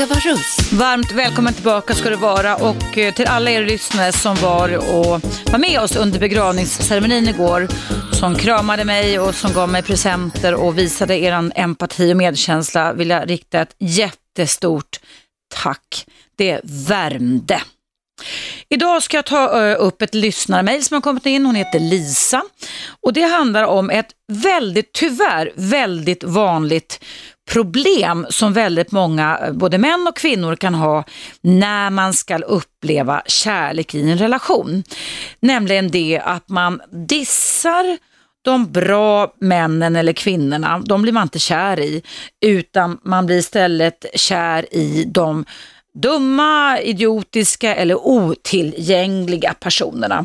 Eva Russ. Varmt välkommen tillbaka ska du vara och eh, till alla er lyssnare som var och var med oss under begravningsceremonin igår, som kramade mig och som gav mig presenter och visade er empati och medkänsla vill jag rikta ett jättestort tack. Det värmde. Idag ska jag ta eh, upp ett lyssnarmail som har kommit in. Hon heter Lisa och det handlar om ett väldigt, tyvärr, väldigt vanligt problem som väldigt många, eh, både män och kvinnor kan ha när man ska uppleva kärlek i en relation. Nämligen det att man dissar de bra männen eller kvinnorna, de blir man inte kär i, utan man blir istället kär i de dumma, idiotiska eller otillgängliga personerna.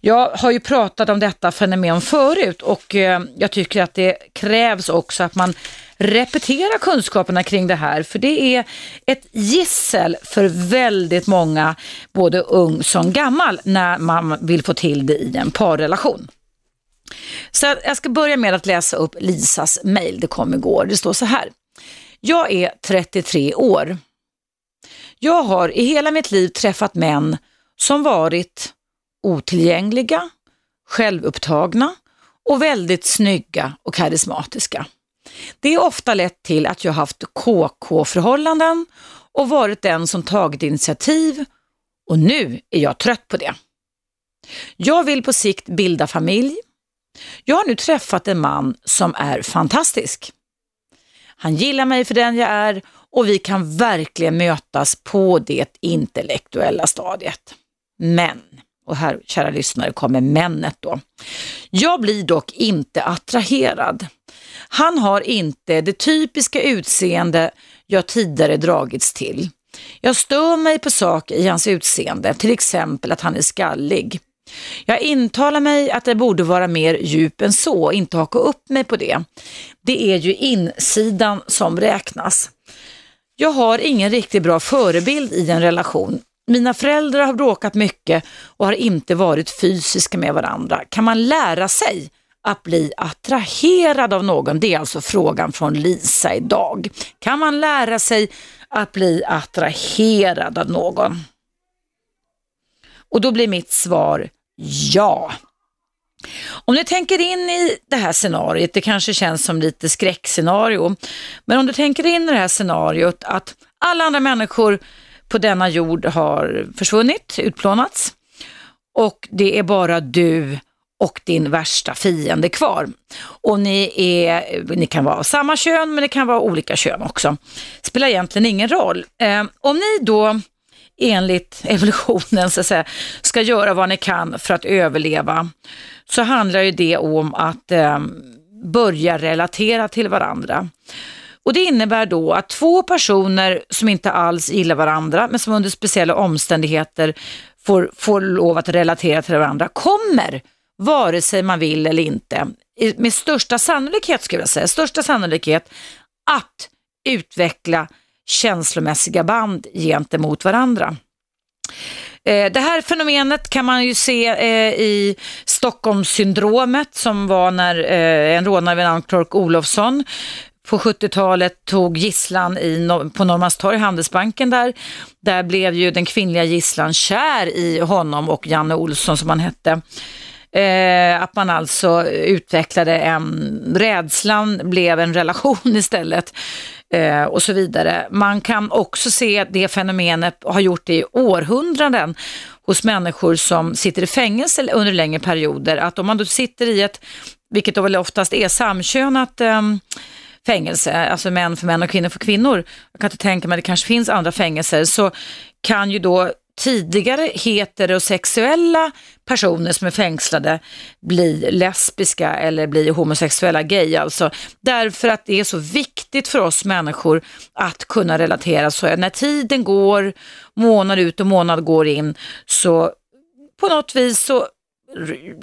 Jag har ju pratat om detta fenomen förut och eh, jag tycker att det krävs också att man repeterar kunskaperna kring det här för det är ett gissel för väldigt många, både ung som gammal, när man vill få till det i en parrelation. Så jag ska börja med att läsa upp Lisas mail, det kom igår. Det står så här. Jag är 33 år. Jag har i hela mitt liv träffat män som varit otillgängliga, självupptagna och väldigt snygga och karismatiska. Det är ofta lett till att jag haft KK-förhållanden och varit den som tagit initiativ och nu är jag trött på det. Jag vill på sikt bilda familj. Jag har nu träffat en man som är fantastisk. Han gillar mig för den jag är och vi kan verkligen mötas på det intellektuella stadiet. Men, och här kära lyssnare kommer männet då. Jag blir dock inte attraherad. Han har inte det typiska utseende jag tidigare dragits till. Jag stör mig på saker i hans utseende, till exempel att han är skallig. Jag intalar mig att det borde vara mer djup än så, inte haka upp mig på det. Det är ju insidan som räknas. Jag har ingen riktigt bra förebild i en relation. Mina föräldrar har bråkat mycket och har inte varit fysiska med varandra. Kan man lära sig att bli attraherad av någon? Det är alltså frågan från Lisa idag. Kan man lära sig att bli attraherad av någon? Och då blir mitt svar ja. Om du tänker in i det här scenariot, det kanske känns som lite skräckscenario, men om du tänker in i det här scenariot att alla andra människor på denna jord har försvunnit, utplånats och det är bara du och din värsta fiende kvar. Och ni, är, ni kan vara av samma kön men det kan vara olika kön också. Spelar egentligen ingen roll. Eh, om ni då enligt evolutionen så att säga, ska göra vad ni kan för att överleva så handlar ju det om att eh, börja relatera till varandra. Och Det innebär då att två personer som inte alls gillar varandra men som under speciella omständigheter får, får lov att relatera till varandra kommer, vare sig man vill eller inte, med största sannolikhet skulle jag säga, största sannolikhet att utveckla känslomässiga band gentemot varandra. Eh, det här fenomenet kan man ju se eh, i Stockholmssyndromet som var när eh, en rånare vid namn Clark Olofsson på 70-talet tog gisslan i, på Norrmalmstorg, Handelsbanken där. Där blev ju den kvinnliga gisslan kär i honom och Janne Olsson som han hette. Eh, att man alltså utvecklade en, rädslan blev en relation istället eh, och så vidare. Man kan också se det fenomenet, har gjort det i århundraden hos människor som sitter i fängelse under längre perioder, att om man då sitter i ett, vilket då väl oftast är samkönat eh, fängelse, alltså män för män och kvinnor för kvinnor, jag kan inte tänka mig att det kanske finns andra fängelser, så kan ju då tidigare heterosexuella personer som är fängslade bli lesbiska eller bli homosexuella gay alltså. Därför att det är så viktigt för oss människor att kunna relatera. Så när tiden går, månad ut och månad går in, så på något vis så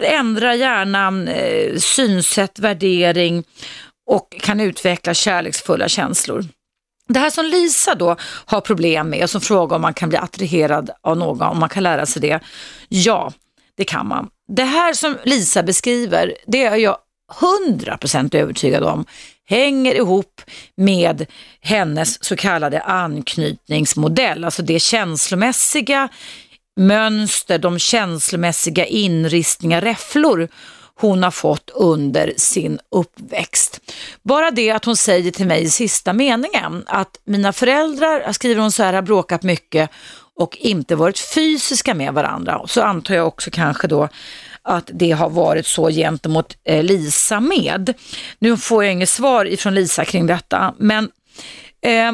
ändrar hjärnan eh, synsätt, värdering och kan utveckla kärleksfulla känslor. Det här som Lisa då har problem med och som frågar om man kan bli attraherad av någon, om man kan lära sig det. Ja, det kan man. Det här som Lisa beskriver, det är jag 100% övertygad om hänger ihop med hennes så kallade anknytningsmodell, alltså det känslomässiga mönster, de känslomässiga inristningar, räfflor hon har fått under sin uppväxt. Bara det att hon säger till mig i sista meningen att mina föräldrar, skriver hon så här, har bråkat mycket och inte varit fysiska med varandra. Så antar jag också kanske då att det har varit så gentemot eh, Lisa med. Nu får jag inget svar ifrån Lisa kring detta, men eh,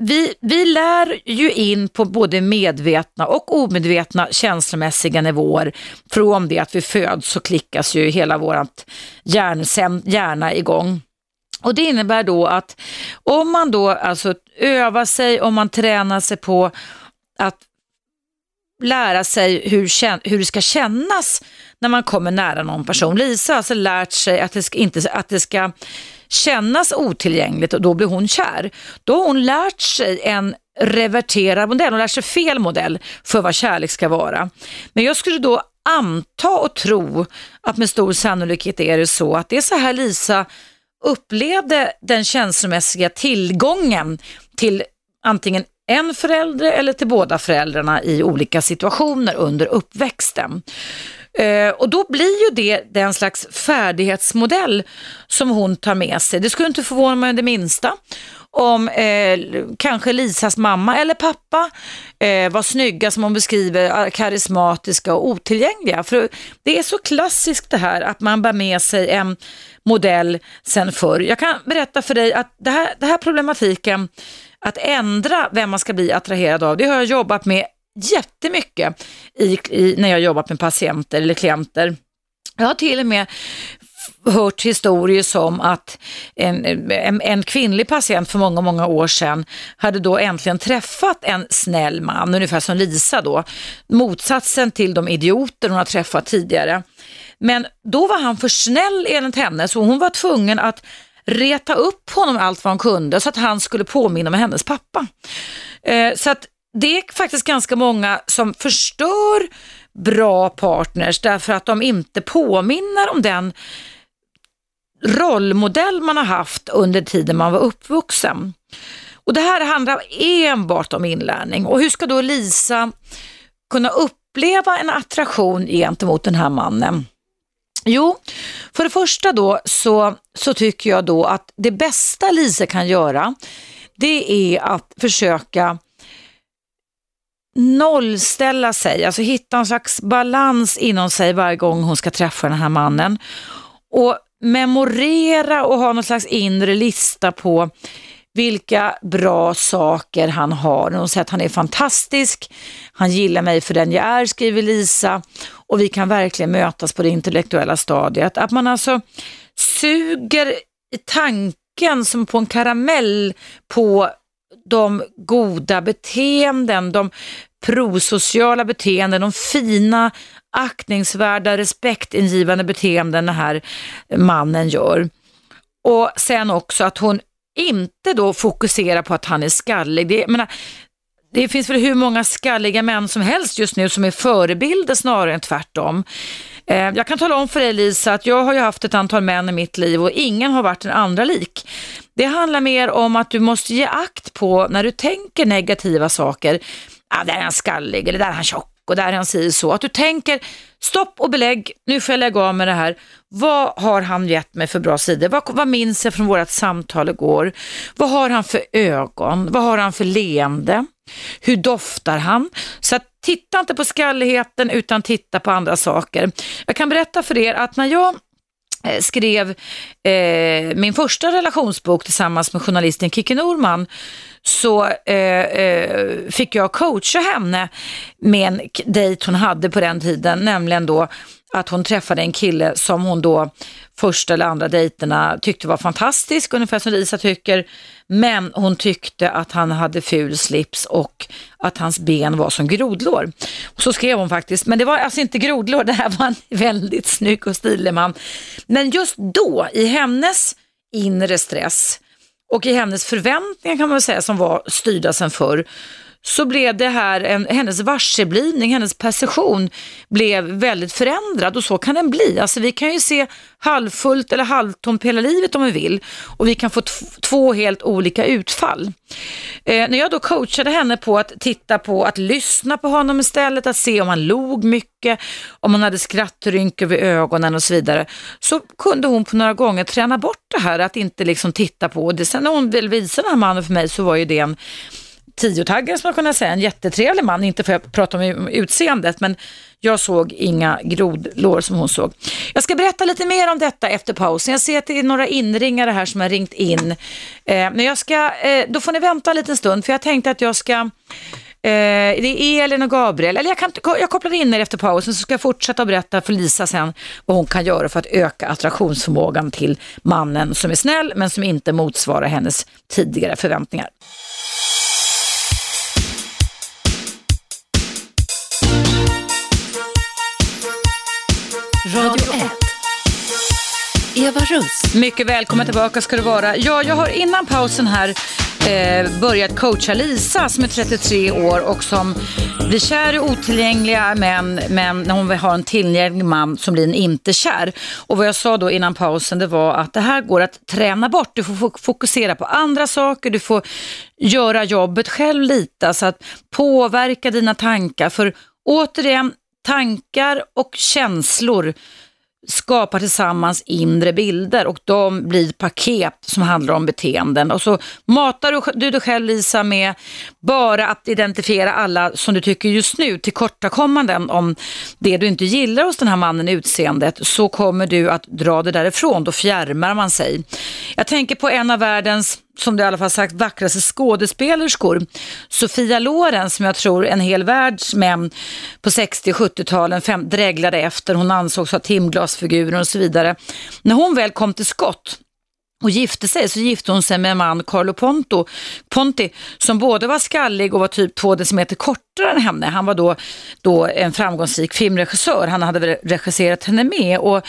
vi, vi lär ju in på både medvetna och omedvetna känslomässiga nivåer. Från det att vi föds så klickas ju hela vår hjärna igång. Och det innebär då att om man då alltså övar sig, om man tränar sig på att lära sig hur, hur det ska kännas när man kommer nära någon person. Lisa har alltså lärt sig att det ska, inte, att det ska kännas otillgängligt och då blir hon kär. Då har hon lärt sig en reverterad modell, hon lär sig fel modell för vad kärlek ska vara. Men jag skulle då anta och tro att med stor sannolikhet är det så att det är så här Lisa upplevde den känslomässiga tillgången till antingen en förälder eller till båda föräldrarna i olika situationer under uppväxten. Eh, och då blir ju det den slags färdighetsmodell som hon tar med sig. Det skulle inte förvåna mig det minsta om eh, kanske Lisas mamma eller pappa eh, var snygga som hon beskriver, eh, karismatiska och otillgängliga. För det är så klassiskt det här att man bär med sig en modell sen förr. Jag kan berätta för dig att det här, här problematiken att ändra vem man ska bli attraherad av, det har jag jobbat med jättemycket i, i, när jag jobbat med patienter eller klienter. Jag har till och med hört historier som att en, en, en, kvinnlig patient för många, många år sedan hade då äntligen träffat en snäll man, ungefär som Lisa då, motsatsen till de idioter hon har träffat tidigare. Men då var han för snäll enligt henne så hon var tvungen att reta upp honom allt vad hon kunde så att han skulle påminna om hennes pappa. Eh, så att det är faktiskt ganska många som förstör bra partners därför att de inte påminner om den rollmodell man har haft under tiden man var uppvuxen. Och Det här handlar enbart om inlärning och hur ska då Lisa kunna uppleva en attraktion gentemot den här mannen? Jo, för det första då så, så tycker jag då att det bästa Lise kan göra det är att försöka nollställa sig, alltså hitta en slags balans inom sig varje gång hon ska träffa den här mannen. Och memorera och ha någon slags inre lista på vilka bra saker han har. Hon säger att han är fantastisk, han gillar mig för den jag är, skriver Lisa, och vi kan verkligen mötas på det intellektuella stadiet. Att man alltså suger i tanken som på en karamell på de goda beteenden, de prosociala beteenden, de fina, aktningsvärda, respektingivande beteenden den här mannen gör. Och sen också att hon inte då fokusera på att han är skallig. Det, menar, det finns väl hur många skalliga män som helst just nu som är förebilder snarare än tvärtom. Eh, jag kan tala om för dig Lisa att jag har ju haft ett antal män i mitt liv och ingen har varit den andra lik. Det handlar mer om att du måste ge akt på när du tänker negativa saker. Ah, där är han skallig eller där är han tjock och där han säger så. Att du tänker stopp och belägg, nu får jag lägga av med det här. Vad har han gett mig för bra sidor? Vad, vad minns jag från vårt samtal igår? Vad har han för ögon? Vad har han för leende? Hur doftar han? Så att titta inte på skalligheten utan titta på andra saker. Jag kan berätta för er att när jag eh, skrev eh, min första relationsbok tillsammans med journalisten Kikki Norman så eh, eh, fick jag coacha henne med en dejt hon hade på den tiden, nämligen då att hon träffade en kille som hon då första eller andra dejterna tyckte var fantastisk, ungefär som Lisa tycker. Men hon tyckte att han hade ful slips och att hans ben var som grodlår. Och så skrev hon faktiskt, men det var alltså inte grodlår, det här var en väldigt snygg och stilig man. Men just då, i hennes inre stress och i hennes förväntningar kan man säga som var styrda sen förr, så blev det här, en, hennes varseblivning, hennes perception blev väldigt förändrad och så kan den bli. Alltså vi kan ju se halvfullt eller halvtomt hela livet om vi vill och vi kan få två helt olika utfall. Eh, när jag då coachade henne på att titta på att lyssna på honom istället, att se om han log mycket, om han hade skrattrynkor vid ögonen och så vidare, så kunde hon på några gånger träna bort det här att inte liksom titta på det. Sen när hon väl visade den här mannen för mig så var ju det en tiotaggare som man kunna säga, en jättetrevlig man, inte för att prata om utseendet, men jag såg inga grodlår som hon såg. Jag ska berätta lite mer om detta efter pausen. Jag ser att det är några inringare här som har ringt in. Eh, men jag ska, eh, då får ni vänta en liten stund, för jag tänkte att jag ska eh, det är Elin och Gabriel, eller jag, kan, jag kopplar in er efter pausen så ska jag fortsätta berätta för Lisa sen vad hon kan göra för att öka attraktionsförmågan till mannen som är snäll men som inte motsvarar hennes tidigare förväntningar. Radio 1. Eva Russ. Mycket välkommen tillbaka ska du vara. Ja, jag har innan pausen här eh, börjat coacha Lisa som är 33 år och som blir kär i otillgängliga män, men när hon har en tillgänglig man som blir en inte kär. Och vad jag sa då innan pausen det var att det här går att träna bort. Du får fokusera på andra saker, du får göra jobbet själv lite, så att påverka dina tankar. För återigen, tankar och känslor skapar tillsammans inre bilder och de blir paket som handlar om beteenden. Och så matar du dig själv Lisa med bara att identifiera alla som du tycker just nu tillkortakommanden om det du inte gillar hos den här mannen i utseendet så kommer du att dra det därifrån, då fjärmar man sig. Jag tänker på en av världens som du i alla fall sagt, vackraste skådespelerskor. Sofia Loren, som jag tror en hel världs män på 60 70-talen dreglade efter. Hon ansågs ha timglasfiguren och så vidare. När hon väl kom till skott och gifte sig så gifte hon sig med en man, Carlo Ponto, Ponti, som både var skallig och var typ två decimeter kortare än henne. Han var då, då en framgångsrik filmregissör. Han hade regisserat henne med och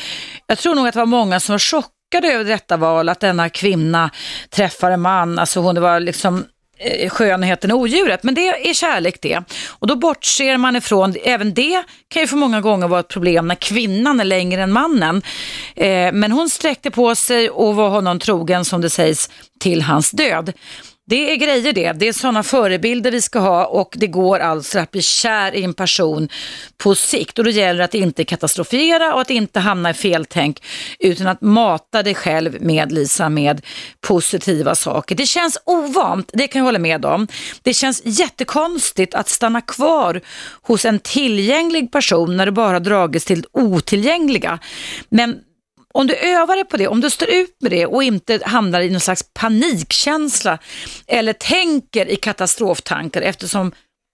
jag tror nog att det var många som var chockade chockade över detta val, att denna kvinna träffar en man, alltså hon var liksom eh, skönheten och odjuret, men det är kärlek det. Och då bortser man ifrån, även det kan ju för många gånger vara ett problem när kvinnan är längre än mannen. Eh, men hon sträckte på sig och var honom trogen som det sägs till hans död. Det är grejer det. Det är sådana förebilder vi ska ha och det går alltså att bli kär i en person på sikt. Och då gäller det att inte katastrofera och att inte hamna i feltänk utan att mata dig själv med Lisa med positiva saker. Det känns ovant, det kan jag hålla med om. Det känns jättekonstigt att stanna kvar hos en tillgänglig person när du bara dragits till otillgängliga. Men om du övar dig på det, om du står ut med det och inte hamnar i någon slags panikkänsla eller tänker i katastroftankar eftersom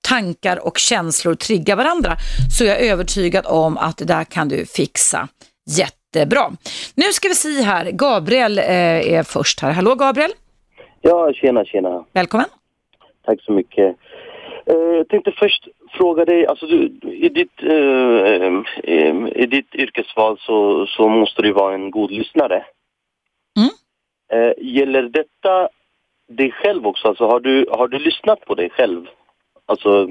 tankar och känslor triggar varandra så är jag övertygad om att det där kan du fixa jättebra. Nu ska vi se här, Gabriel eh, är först här. Hallå Gabriel! Ja, tjena, tjena. Välkommen! Tack så mycket. Eh, jag tänkte först fråga dig, alltså du, i, ditt, uh, i ditt yrkesval så, så måste du vara en god lyssnare. Mm. Uh, gäller detta dig själv också? Alltså har du, har du lyssnat på dig själv? Alltså,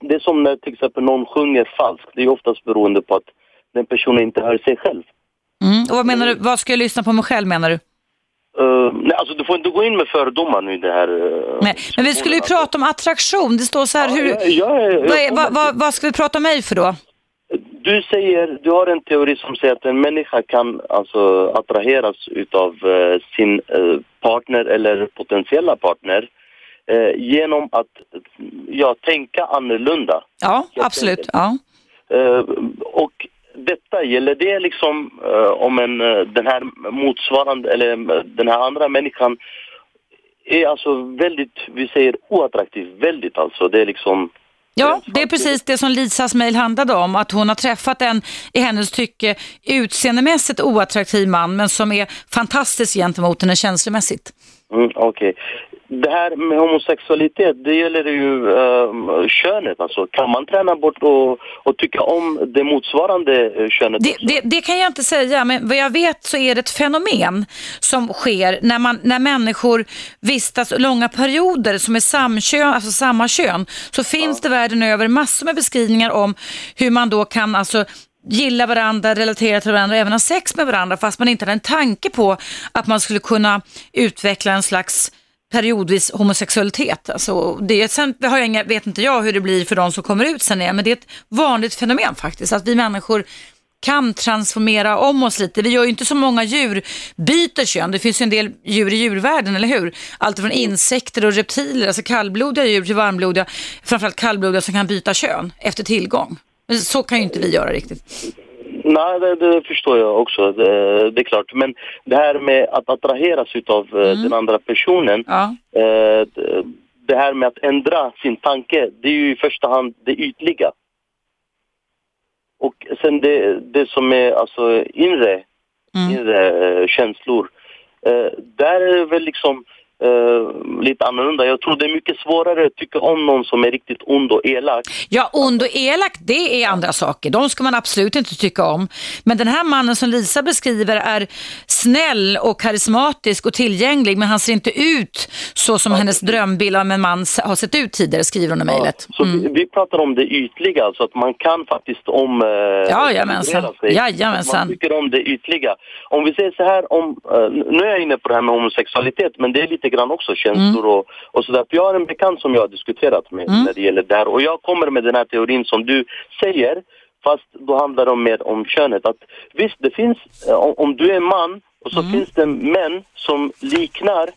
det är som när till exempel någon sjunger falskt. Det är oftast beroende på att den personen inte hör sig själv. Mm. Och vad menar du? Vad ska jag lyssna på mig själv menar du? Uh, nej, alltså du får inte gå in med fördomar nu i det här. Uh, nej, men vi skulle ju alltså. prata om attraktion. Det står så här, hur, ja, ja, ja, vad, är, vad, vad, vad, ska vi prata om mig för då? Du säger, du har en teori som säger att en människa kan alltså attraheras utav uh, sin partner eller potentiella partner genom att ja, tänka annorlunda. Ja, absolut. Ja. Detta, gäller det liksom uh, om en, uh, den här motsvarande, eller uh, den här andra människan är alltså väldigt, vi säger oattraktiv, väldigt alltså. Det är liksom Ja, det är precis det som Lisas mejl handlade om, att hon har träffat en, i hennes tycke, utseendemässigt oattraktiv man, men som är fantastisk gentemot henne känslomässigt. Mm, Okej. Okay. Det här med homosexualitet, det gäller ju uh, könet. Alltså, kan man träna bort och, och tycka om det motsvarande uh, könet det, det, det, kan jag inte säga, men vad jag vet så är det ett fenomen som sker när, man, när människor vistas långa perioder som är samkön, alltså samma kön. Så finns ja. det världen över massor med beskrivningar om hur man då kan alltså gilla varandra, relatera till varandra, även ha sex med varandra fast man inte hade en tanke på att man skulle kunna utveckla en slags periodvis homosexualitet. Alltså, det, sen har jag inga, vet inte jag hur det blir för de som kommer ut sen igen, men det är ett vanligt fenomen faktiskt, att vi människor kan transformera om oss lite. Vi gör ju inte så många djur byter kön. Det finns ju en del djur i djurvärlden, eller hur? Allt från insekter och reptiler, alltså kallblodiga djur till varmblodiga, framförallt kallblodiga som kan byta kön efter tillgång. Men så kan ju inte vi göra riktigt. Nej, det, det, förstår jag också. Det, det, är klart. Men det här med att attraheras av eh, mm. den andra personen. Ja. Eh, det här med att ändra sin tanke, det är ju i första hand det ytliga. Och sen det, det som är alltså inre, mm. inre eh, känslor. Där är det väl liksom Uh, lite annorlunda. Jag tror det är mycket svårare att tycka om någon som är riktigt ond och elak. Ja, ond och elak, det är andra saker. De ska man absolut inte tycka om. Men den här mannen som Lisa beskriver är snäll och karismatisk och tillgänglig, men han ser inte ut så som ja. hennes drömbild av en man har sett ut tidigare, skriver hon i mejlet. Ja, mm. vi, vi, pratar om det ytliga, alltså att man kan faktiskt om... Ja, jajamensan. jajamensan. Man tycker om det ytliga. Om vi säger så här, om, uh, nu är jag inne på det här med homosexualitet, men det är lite lite grann också, känslor mm. och, och sådär. För jag har en bekant som jag har diskuterat med mm. när det gäller det här. Och jag kommer med den här teorin som du säger, fast då handlar det mer om könet. Att visst, det finns, eh, om, du är man och så mm. finns det män som liknar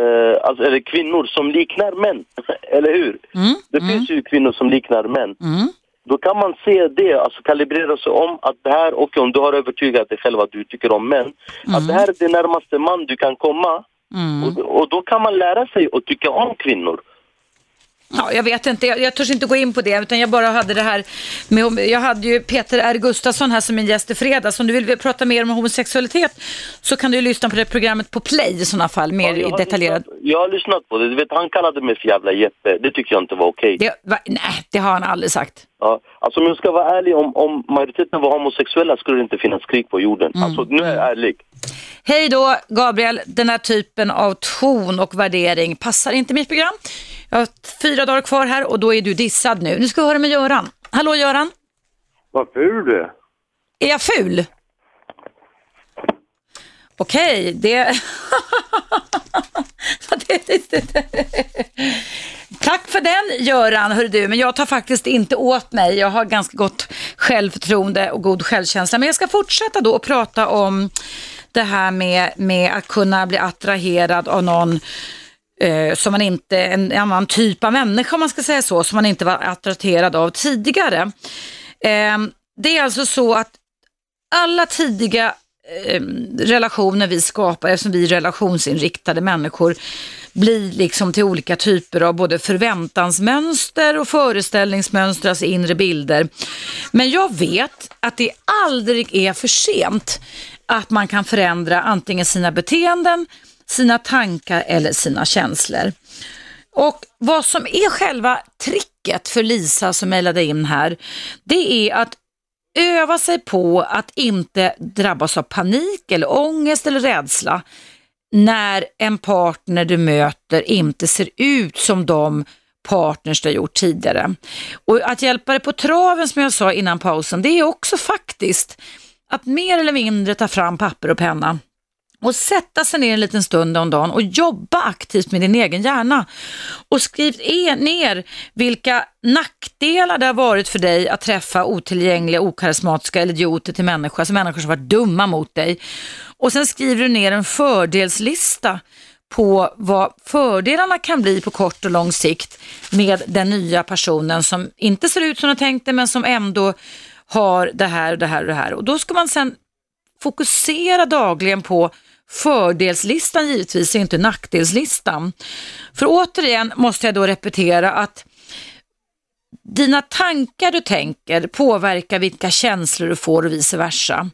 Uh, alltså, eller kvinnor som liknar män, eller hur? Mm, det mm. finns ju kvinnor som liknar män. Mm. Då kan man se det, alltså kalibrera sig om att det här, och om du har övertygat dig själv att du tycker om män, att mm. det här är det närmaste man du kan komma Mm. Och, och, då kan man lära sig att tycka om kvinnor. Ja, jag vet inte, jag, jag törs inte gå in på det utan jag bara hade det här med, jag hade ju Peter R Gustafsson här som min gäst i fredags. Om du vill prata mer om homosexualitet så kan du lyssna på det programmet på play i sådana fall, mer ja, detaljerat. Lyssnat, jag har lyssnat på det, du vet han kallade mig för jävla Jeppe, det tycker jag inte var okej. Okay. Nej, det har han aldrig sagt. Ja, alltså om jag ska vara ärlig, om, om majoriteten var homosexuella skulle det inte finnas krig på jorden. Mm. Alltså nu är jag ärlig. Hej då Gabriel, den här typen av ton och värdering passar inte mitt program. Jag har fyra dagar kvar här och då är du dissad nu. Nu ska vi höra med Göran. Hallå Göran? Vad ful du är. Är jag ful? Okej, det... Tack för den Göran, hör du. Men jag tar faktiskt inte åt mig. Jag har ganska gott självförtroende och god självkänsla. Men jag ska fortsätta då och prata om det här med, med att kunna bli attraherad av någon eh, som man inte, en annan typ av människa om man ska säga så, som man inte var attraherad av tidigare. Eh, det är alltså så att alla tidiga eh, relationer vi skapar, eftersom vi är relationsinriktade människor, blir liksom till olika typer av både förväntansmönster och föreställningsmönster, alltså inre bilder. Men jag vet att det aldrig är för sent att man kan förändra antingen sina beteenden, sina tankar eller sina känslor. Och vad som är själva tricket för Lisa som mejlade in här, det är att öva sig på att inte drabbas av panik eller ångest eller rädsla när en partner du möter inte ser ut som de partners du har gjort tidigare. Och att hjälpa dig på traven som jag sa innan pausen, det är också faktiskt att mer eller mindre ta fram papper och penna och sätta sig ner en liten stund om dagen och jobba aktivt med din egen hjärna. Och skriv e- ner vilka nackdelar det har varit för dig att träffa otillgängliga, okarismatiska eller idioter till människor, alltså människor som varit dumma mot dig. Och sen skriver du ner en fördelslista på vad fördelarna kan bli på kort och lång sikt med den nya personen som inte ser ut som du tänkte men som ändå har det här och det här och det här. Och då ska man sen fokusera dagligen på fördelslistan givetvis, inte nackdelslistan. För återigen måste jag då repetera att dina tankar du tänker påverkar vilka känslor du får och vice versa.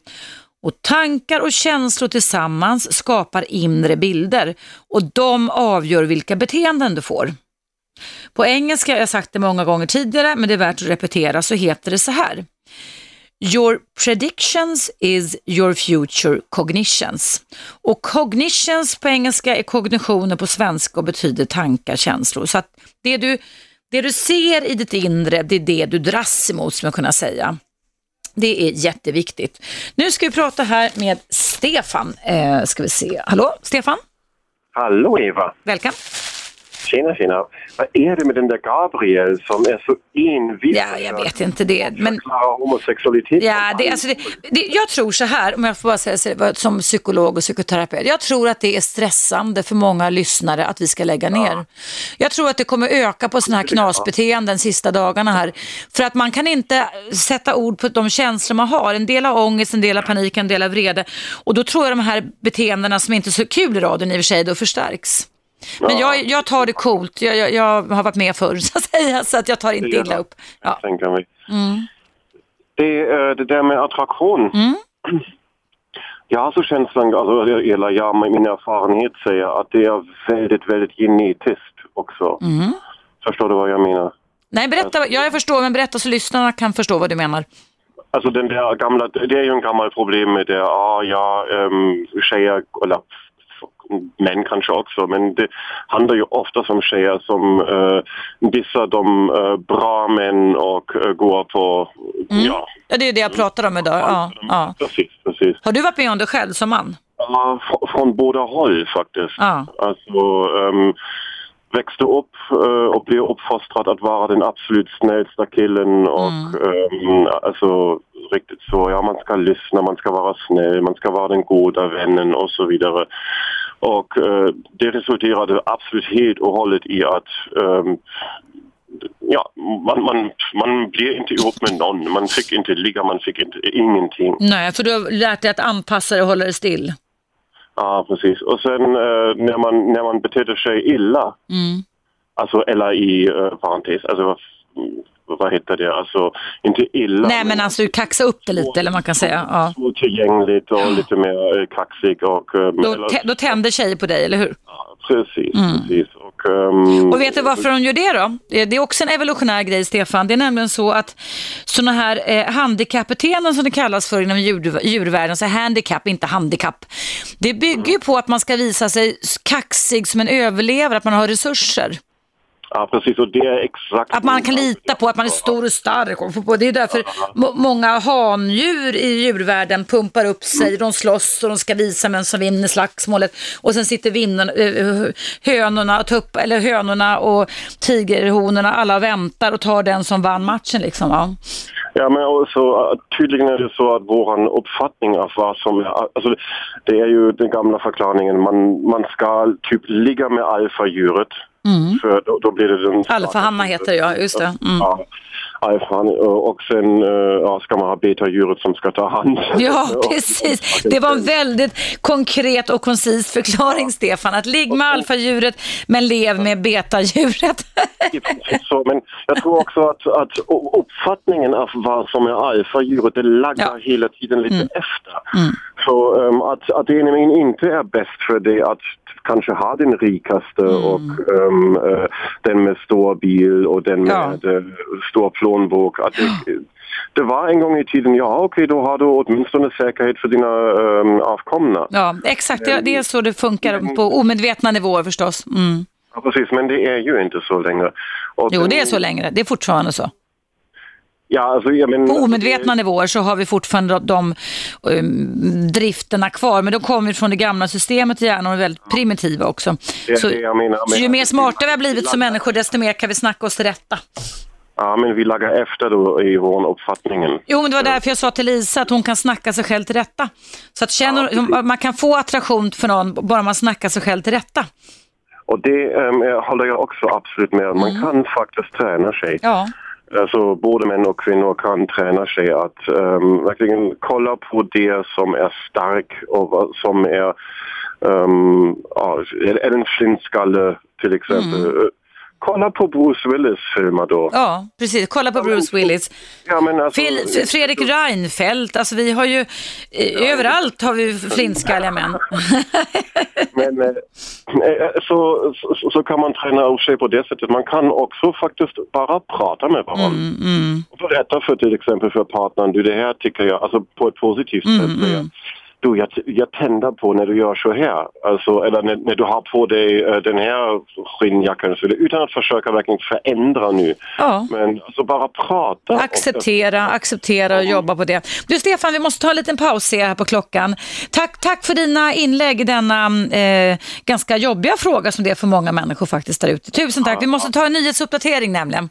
Och tankar och känslor tillsammans skapar inre bilder och de avgör vilka beteenden du får. På engelska, jag har sagt det många gånger tidigare, men det är värt att repetera, så heter det så här. Your predictions is your future cognitions. Och cognitions på engelska är kognitioner på svenska och betyder tankar, känslor. Så att det du, det du ser i ditt inre, det är det du dras emot, som jag kunna säga. Det är jätteviktigt. Nu ska vi prata här med Stefan. Eh, ska vi se. Hallå, Stefan? Hallå Eva! Välkommen. Tjena, tjena. Vad är det med den där Gabriel som är så envis? Ja, jag vet inte det. Men homosexualitet. Ja, det, alltså det, det, jag tror så här, om jag får bara säga så, som psykolog och psykoterapeut. Jag tror att det är stressande för många lyssnare att vi ska lägga ner. Jag tror att det kommer öka på sådana här knasbeteenden sista dagarna här. För att man kan inte sätta ord på de känslor man har. En del har ångest, en del har panik, en del har vrede. Och då tror jag de här beteendena som inte är så kul i radion i och för sig, då förstärks. Men jag, jag tar det coolt. Jag, jag, jag har varit med förr så att säga, så att jag tar inte illa upp. Ja. Tänker mig. Mm. Det, eh, det där med attraktion. Mm. Jag har så känslan, alltså, eller ja, min erfarenhet säger att det är väldigt, väldigt genetiskt också. Mm. Förstår du vad jag menar? Nej, berätta. Ja, jag förstår, men berätta så lyssnarna kan förstå vad du menar. Alltså den där gamla, det är ju en gammal problem med det, ah, ja, um, tjejer, eller män kanske också, men det handlar ju ofta om tjejer som uh, dissar de uh, bra män och uh, går på, ja. Ja, det är det jag pratar om idag. Ja, ja. Precis, precis. Har du varit med om det själv som man? Ja, fr- från båda håll faktiskt. Ja. Alltså, um, växte upp eh, och blev uppfostrad att vara den absolut snällsta killen och ehm, alltså riktigt så, ja man ska lyssna, man ska vara snäll, man ska vara den goda vännen och så vidare. Och eh, det resulterade absolut helt och hållet i att ehm, ja, man, man, man blir inte ihop med någon, man fick inte ligga, man fick inte, ingenting. Nej, för du har lärt dig att anpassa dig och hålla dig still. Ja, precis. Och sen eh, när, man, när man betedde sig illa, Mm. alltså eller i uh, parentes, alltså vad, heter det, alltså inte illa. Nej, men alltså kaxa upp det lite, eller man kan säga. Ja. Tillgängligt och lite mer uh, kaxig och... eh, Då, eller- då tänder tjejer på dig, eller hur? ja, precis, precis. Och, ehm, Och vet du varför de gör det då? Det det är också en evolutionär grej, Stefan. Det är nämligen så att sådana här eh, handikappbeteenden som det kallas för inom djur, djurvärlden, så handikapp, inte handikapp. Det bygger ju på att man ska visa sig kaxig som en överlevare, att man har resurser. Ja, precis. Och det är exakt... Att man kan lita på att man är stor och stark. Och det är därför må- många handjur i djurvärlden pumpar upp sig, de slåss och de ska visa vem som vinner slagsmålet. Och sen sitter vinnarna, eh, hönorna, tupp, eller hönorna och tigerhonorna, alla väntar och tar den som vann matchen. Liksom, ja. Ja, men också, tydligen är det så att våran uppfattning av vad som. Alltså, det- det är ju den gamla förklaringen, man, man ska typ ligga med alfadjuret. För då, då blir det den... Alfahanna heter det, ja, just det. Mm. Ja, alfan. Och sen äh, ja, ska man ha betadjuret som ska ta hand. Ja, precis. Det var en väldigt konkret och koncis förklaring, Stefan. Att ligg med alfadjuret, men lev med betadjuret. Så, men jag tror också att, att uppfattningen av vad som är alfadjuret, det laggar Ja. hela tiden lite efter. Så um, att, att det nämligen inte är bäst för dig att kanske ha den rikaste och um, eh, den med stor bil och den Ja. med eh, stor plånbok. Att det, det var en gång i tiden, ja okej då har du åtminstone säkerhet för dina um, avkomna. Ja, exakt. Det, det är så det funkar på omedvetna nivåer förstås. Mm. Ja, precis, men det är ju inte så längre. Och Jo, det är så längre. Det är fortfarande så. Ja, alltså, men, På omedvetna nivåer så har vi fortfarande de um, drifterna kvar, men de kommer från det gamla systemet i hjärnan och är väldigt primitiva också. Det Så, det menar. så ju mer smarta vi har blivit som människor, desto mer kan vi snacka oss till rätta. Ja, men vi laggar efter då i vår uppfattningen. Jo, men det var därför jag sa till Lisa att hon kan snacka sig själv till rätta. Så att känner, man kan få attraktion för någon bara man snackar sig själv till rätta. Och det um, håller jag också absolut med om. Man kan faktiskt träna sig. Ja, Alltså både män och kvinnor kan träna sig att um, verkligen kolla på det som är stark och som är, um, ja, en flintskalle till exempel. Kolla på Bruce Willis filmer då. Ja, precis. Kolla på Bruce Willis. Ja, men alltså, Fel, Fredrik Reinfeldt, alltså vi har ju, eh, överallt har vi flintskalliga män. Men eh, eh, så, så, så kan man träna upp sig på det sättet. Man kan också faktiskt bara prata med varandra. Mm, Och berätta för till exempel för partnern, du det här tycker jag, alltså på ett positivt Mm, sätt. säga, Du, jag, jag tänder på när du gör så här. Alltså, eller när, när du har på dig eh, den här skinnjackan. så vidare, Utan att försöka verkligen förändra nu. Ja. Men alltså bara prata. det. Acceptera, acceptera och jobba på det. Du Stefan, vi måste ta en liten paus jag här på klockan. Tack, tack för dina inlägg i denna eh, ganska jobbiga fråga som det är för många människor faktiskt där ute. Tusen tack. Vi måste ta en nyhetsuppdatering nämligen.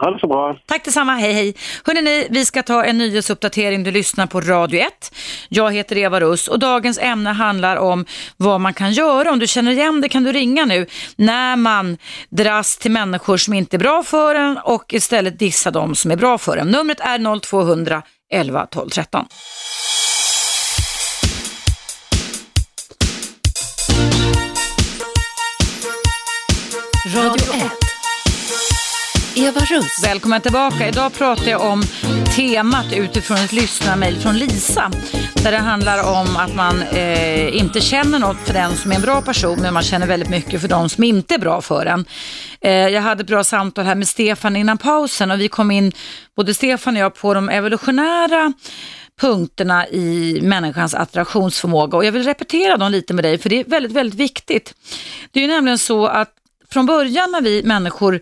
Ha det så bra. Tack detsamma, hej hej. Hörrni, vi ska ta en nyhetsuppdatering. Du lyssnar på Radio 1. Jag heter Eva Russ och dagens ämne handlar om vad man kan göra. Om du känner igen det kan du ringa nu när man dras till människor som inte är bra för en och istället dissa dem som är bra för en. Numret är 0200 11 12 13. Eva Russ. Välkommen tillbaka. Idag pratar jag om temat utifrån ett lyssnarmail från Lisa. Där det handlar om att man eh, inte känner något för den som är en bra person men man känner väldigt mycket för de som inte är bra för en. Eh, jag hade ett bra samtal här med Stefan innan pausen och vi kom in, både Stefan och jag, på de evolutionära punkterna i människans attraktionsförmåga och jag vill repetera dem lite med dig för det är väldigt, väldigt viktigt. Det är ju nämligen så att från början när vi människor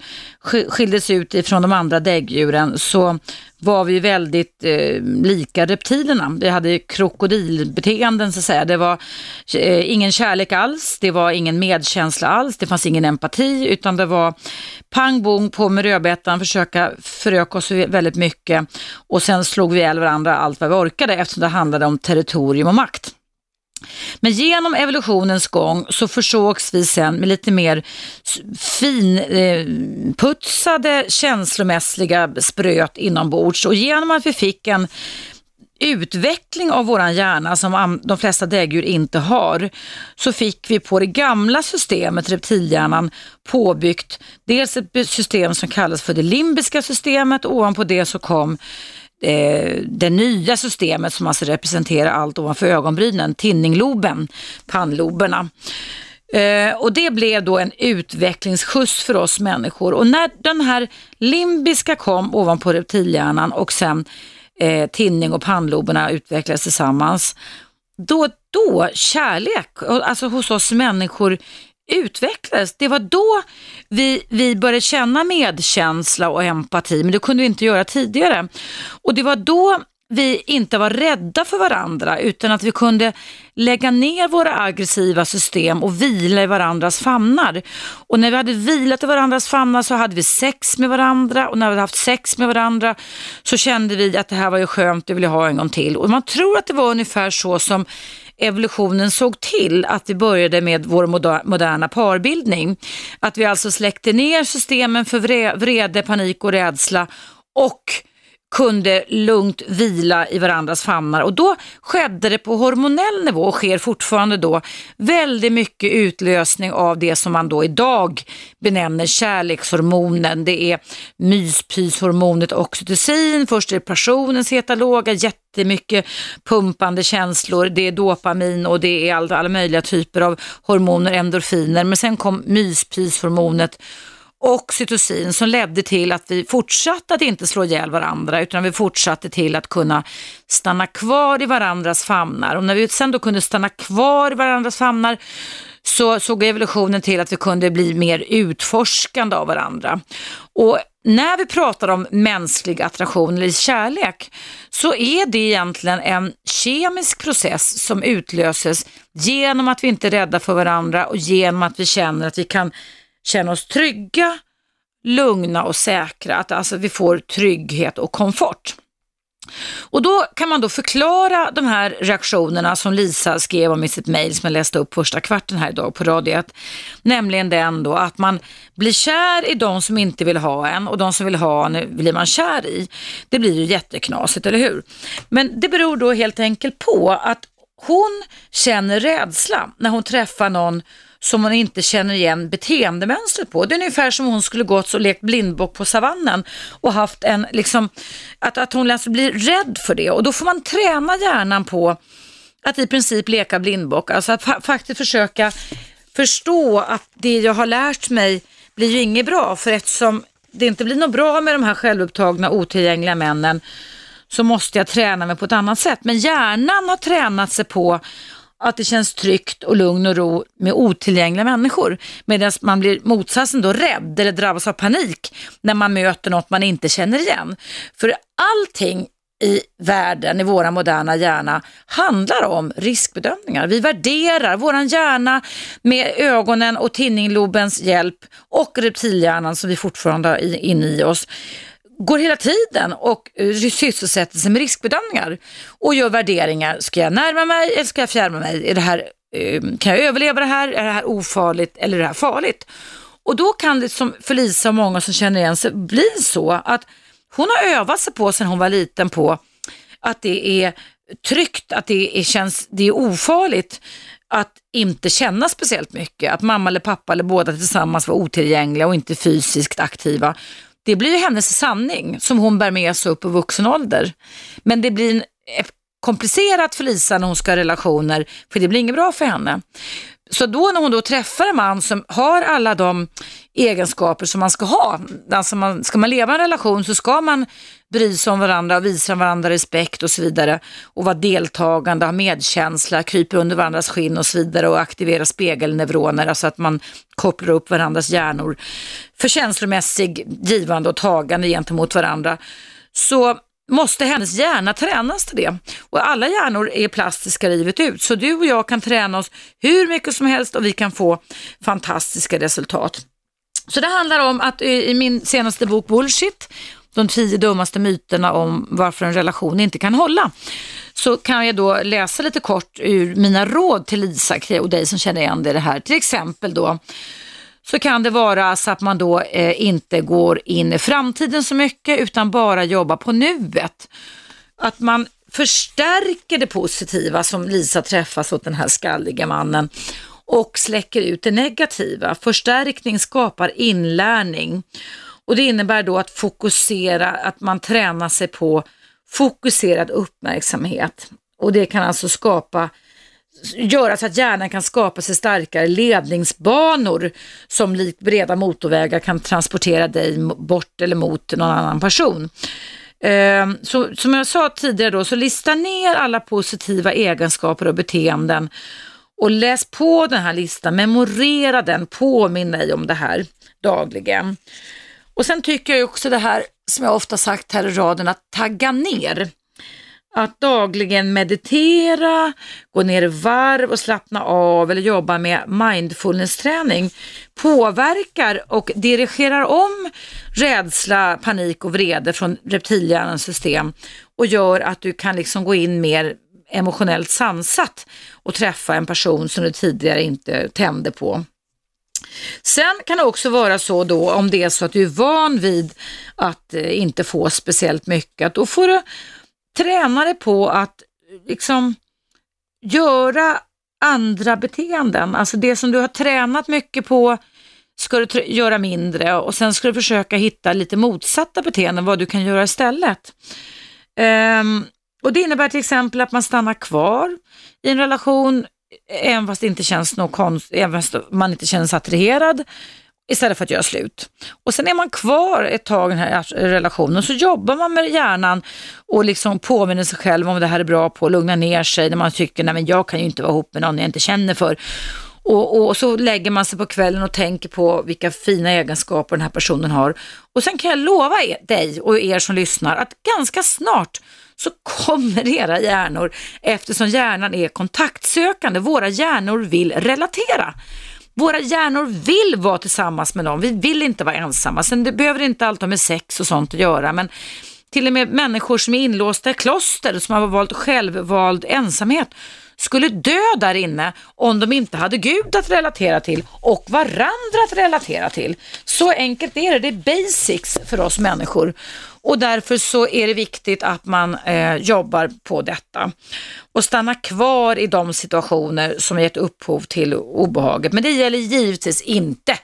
skildes ut ifrån de andra däggdjuren så var vi väldigt eh, lika reptilerna. Vi hade krokodilbeteenden så att säga. Det var eh, ingen kärlek alls, det var ingen medkänsla alls, det fanns ingen empati utan det var pang bong på med rödbetan, försöka föröka oss väldigt mycket och sen slog vi ihjäl varandra allt vad vi orkade eftersom det handlade om territorium och makt. Men genom evolutionens gång så försågs vi sen med lite mer finputsade eh, känslomässiga spröt inombords. Och genom att vi fick en utveckling av våran hjärna som de flesta däggdjur inte har så fick vi på det gamla systemet, reptilhjärnan, påbyggt dels ett system som kallas för det limbiska systemet. Och ovanpå det så kom eh, det nya systemet som alltså representerar allt ovanför ögonbrynen, tinningloben, pannloberna. Eh, och det blev då en utvecklingsskjuts för oss människor. Och när den här limbiska kom ovanpå reptilhjärnan och sen eh, tinning och pannloberna utvecklades tillsammans, då, då kärlek, alltså hos oss människor utvecklades. Det var då vi, vi började känna medkänsla och empati, men det kunde vi inte göra tidigare. Och det var då vi inte var rädda för varandra utan att vi kunde lägga ner våra aggressiva system och vila i varandras famnar. Och när vi hade vilat i varandras famnar så hade vi sex med varandra och när vi hade haft sex med varandra så kände vi att det här var ju skönt, det vill jag ha en gång till. Och man tror att det var ungefär så som evolutionen såg till att vi började med vår moderna parbildning. Att vi alltså släckte ner systemen för vrede, panik och rädsla och kunde lugnt vila i varandras famnar. Och då skedde det på hormonell nivå och sker fortfarande då väldigt mycket utlösning av det som man då idag benämner kärlekshormonen. Det är myspyshormonet oxytocin, först är det passionens heta låga, jättemycket pumpande känslor, det är dopamin och det är alla möjliga typer av hormoner, endorfiner, men sen kom myspyshormonet oxytocin som ledde till att vi fortsatte att inte slå ihjäl varandra utan vi fortsatte till att kunna stanna kvar i varandras famnar. Och när vi sen då kunde stanna kvar i varandras famnar så såg evolutionen till att vi kunde bli mer utforskande av varandra. Och när vi pratar om mänsklig attraktion eller kärlek så är det egentligen en kemisk process som utlöses genom att vi inte är rädda för varandra och genom att vi känner att vi kan känna oss trygga, lugna och säkra. Att alltså vi får trygghet och komfort. Och då kan man då förklara de här reaktionerna som Lisa skrev om i sitt mejl som jag läste upp första kvarten här idag på Radio Nämligen den då att man blir kär i de som inte vill ha en och de som vill ha en blir man kär i. Det blir ju jätteknasigt, eller hur? Men det beror då helt enkelt på att hon känner rädsla när hon träffar någon som hon inte känner igen beteendemönstret på. Det är ungefär som om hon skulle gått och lekt blindbock på savannen och haft en, liksom, att, att hon alltså blir rädd för det och då får man träna hjärnan på att i princip leka blindbock, alltså att fa faktiskt försöka förstå att det jag har lärt mig blir ju inget bra för eftersom det inte blir något bra med de här självupptagna otillgängliga männen så måste jag träna mig på ett annat sätt. Men hjärnan har tränat sig på att det känns tryggt och lugn och ro med otillgängliga människor. Medan man blir motsatsen då rädd eller drabbas av panik när man möter något man inte känner igen. För allting i världen, i våra moderna hjärna, handlar om riskbedömningar. Vi värderar vår hjärna med ögonen och tinninglobens hjälp och reptilhjärnan som vi fortfarande har inne i oss går hela tiden och eh, sysselsätter sig med riskbedömningar och gör värderingar. Ska jag närma mig eller ska jag fjärma mig? Är det här, eh, kan jag överleva det här? Är det här ofarligt eller är det här farligt? Och då kan det som för Lisa och många som känner igen sig bli så att hon har övat sig på sedan hon var liten på att det är tryggt, att det är, känns, det är ofarligt att inte känna speciellt mycket. Att mamma eller pappa eller båda tillsammans var otillgängliga och inte fysiskt aktiva. Det blir ju hennes sanning som hon bär med sig upp i vuxen ålder. Men det blir komplicerat för Lisa när hon ska ha relationer, för det blir inget bra för henne. Så då när hon då träffar en man som har alla de egenskaper som man ska ha, alltså man, ska man leva en relation så ska man bry sig om varandra och visa varandra respekt och så vidare och vara deltagande, ha medkänsla, krypa under varandras skinn och så vidare och aktivera spegelneuroner, alltså att man kopplar upp varandras hjärnor för känslomässig givande och tagande gentemot varandra. Så måste hennes hjärna tränas till det. Och alla hjärnor är plastiska livet ut, så du och jag kan träna oss hur mycket som helst och vi kan få fantastiska resultat. Så det handlar om att eh, i min senaste bok Bullshit, de tio dummaste myterna om varför en relation inte kan hålla, så kan jag då läsa lite kort ur mina råd till Lisa och dig som känner igen det här. Till exempel då så kan det vara så att man då eh, inte går in i framtiden så mycket utan bara jobbar på nuet. Att man förstärker det positiva som Lisa träffas åt den här skalliga mannen och släcker ut det negativa. Förstärkning skapar inlärning och det innebär då att fokusera, att man tränar sig på fokuserad uppmärksamhet och det kan alltså skapa göra så att hjärnan kan skapa sig starkare ledningsbanor som likt breda motorvägar kan transportera dig bort eller mot någon annan person. Ehm, så, som jag sa tidigare då, så lista ner alla positiva egenskaper och beteenden och läs på den här listan, memorera den, påminn dig om det här dagligen. Och sen tycker jag också det här som jag ofta sagt här i raden, att tagga ner att dagligen meditera, gå ner i varv och slappna av eller jobba med mindfulness-träning påverkar och dirigerar om rädsla, panik och vrede från reptilhjärnans system och gör att du kan liksom gå in mer emotionellt sansat och träffa en person som du tidigare inte tände på. Sen kan det också vara så då om det är så att du är van vid att eh, inte få speciellt mycket, att då får du träna dig på att liksom göra andra beteenden. Alltså det som du har tränat mycket på ska du göra mindre och sen ska du försöka hitta lite motsatta beteenden, vad du kan göra istället. Um, och Det innebär till exempel att man stannar kvar i en relation eh, även fast det inte känns något konst, även fast man inte känner sig attraherad istället för att göra slut. Och sen är man kvar ett tag i den här relationen så jobbar man med hjärnan och liksom påminner sig själv om det här är bra på, lugna ner sig när man tycker nej men jag kan ju inte vara ihop med någon jag inte känner för. Och, och, så lägger man sig på kvällen och tänker på vilka fina egenskaper den här personen har. Och sen kan jag lova er, dig och er som lyssnar att ganska snart så kommer era hjärnor, eftersom hjärnan är kontaktsökande, våra hjärnor vill relatera. Våra hjärnor vill vara tillsammans med någon, vi vill inte vara ensamma. Sen det behöver inte alltid ha med sex och sånt att göra, men till och med människor som är inlåsta i kloster, som har valt självvald ensamhet, skulle dö där inne om de inte hade Gud att relatera till och varandra att relatera till. Så enkelt är det, det är basics för oss människor. Och därför så är det viktigt att man eh, jobbar på detta och stanna kvar i de situationer som gett upphov till obehaget. Men det gäller givetvis inte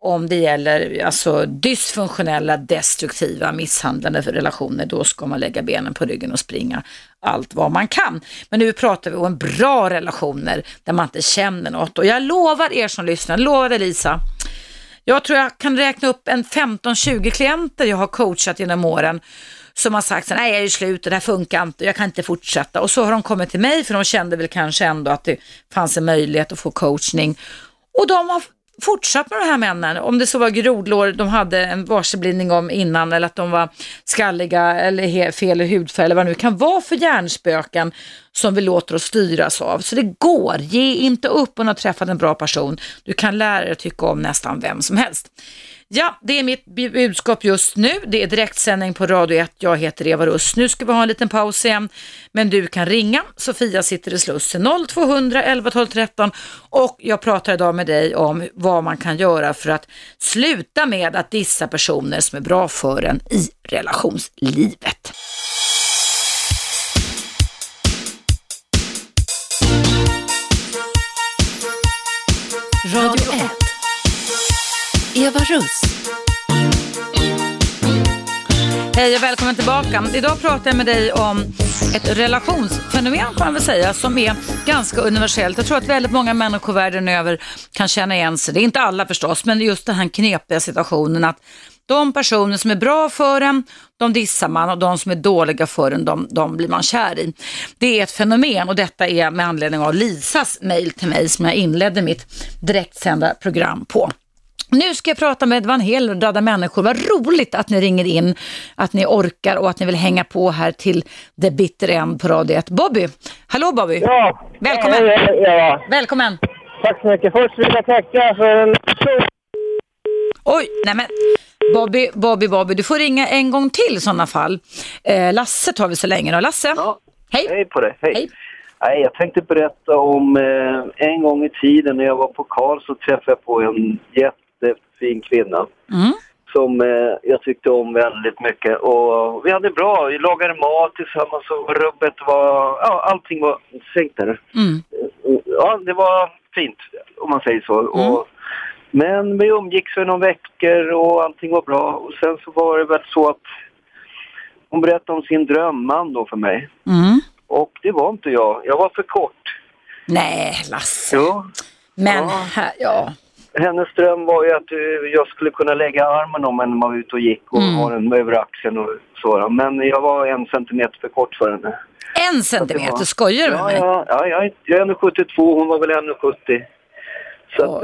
om det gäller alltså, dysfunktionella, destruktiva, misshandlande relationer, då ska man lägga benen på ryggen och springa allt vad man kan. Men nu pratar vi om bra relationer där man inte känner något. Och jag lovar er som lyssnar, lovar Elisa, jag tror jag kan räkna upp en 15-20 klienter jag har coachat genom åren som har sagt så nej jag är slut, det här funkar inte, jag kan inte fortsätta. Och så har de kommit till mig för de kände väl kanske ändå att det fanns en möjlighet att få coachning. Och de har fortsatt med de här männen, om det så var grodlår de hade en varseblivning om innan eller att de var skalliga eller fel i hudfärg eller vad det nu kan vara för hjärnspöken som vi låter oss styras av. Så det går, ge inte upp om du har träffat en bra person. Du kan lära dig att tycka om nästan vem som helst. Ja, det är mitt budskap just nu. Det är direktsändning på Radio 1. Jag heter Eva Russ. Nu ska vi ha en liten paus igen, men du kan ringa. Sofia sitter i Slussen 0200 11 12 13 och jag pratar idag med dig om vad man kan göra för att sluta med att dissa personer som är bra för en i relationslivet. Radio 1. Eva Russ. Hej och välkommen tillbaka. Idag pratar jag med dig om ett relationsfenomen kan man väl säga som är ganska universellt. Jag tror att väldigt många människor världen över kan känna igen sig. Det är inte alla förstås, men just den här knepiga situationen att de personer som är bra för en, de dissar man och de som är dåliga för en, de, de blir man kär i. Det är ett fenomen och detta är med anledning av Lisas mejl till mig som jag inledde mitt direktsända program på. Nu ska jag prata med, en hel radda människor. Vad roligt att ni ringer in, att ni orkar och att ni vill hänga på här till The Bitter End på Radio 1. Bobby, hallå Bobby! Ja. Välkommen! Ja, ja, ja. Välkommen! Tack så mycket. Först vill jag tacka för en Oj, nej men Bobby, Bobby, Bobby, du får ringa en gång till i sådana fall. Eh, Lasse tar vi så länge då. Lasse, Ja, hej! hej på dig. Hej. Hej. Nej, jag tänkte berätta om eh, en gång i tiden när jag var på Karl så träffade jag på en jättefin kvinna Mm. som eh, jag tyckte om väldigt mycket. Och vi hade bra, vi lagade mat tillsammans och rubbet var, ja allting var, sänkt där. Mm. Ja, det var fint om man säger så. Mm. Och, men vi umgicks för några veckor och allting var bra. Och sen så var det väl så att hon berättade om sin drömman då för mig. Mm. Och det var inte jag. Jag var för kort. Nej, Lasse. Jo. Men, Ja. här, ja. Hennes dröm var ju att eh, jag skulle kunna lägga armen om henne när man var ute och gick och Mm. ha den över axeln och så. Men jag var en centimeter för kort för henne. En centimeter, var- skojar du med mig? ja, ja jag, är- jag är 1,72 hon var väl 1,70. Så att,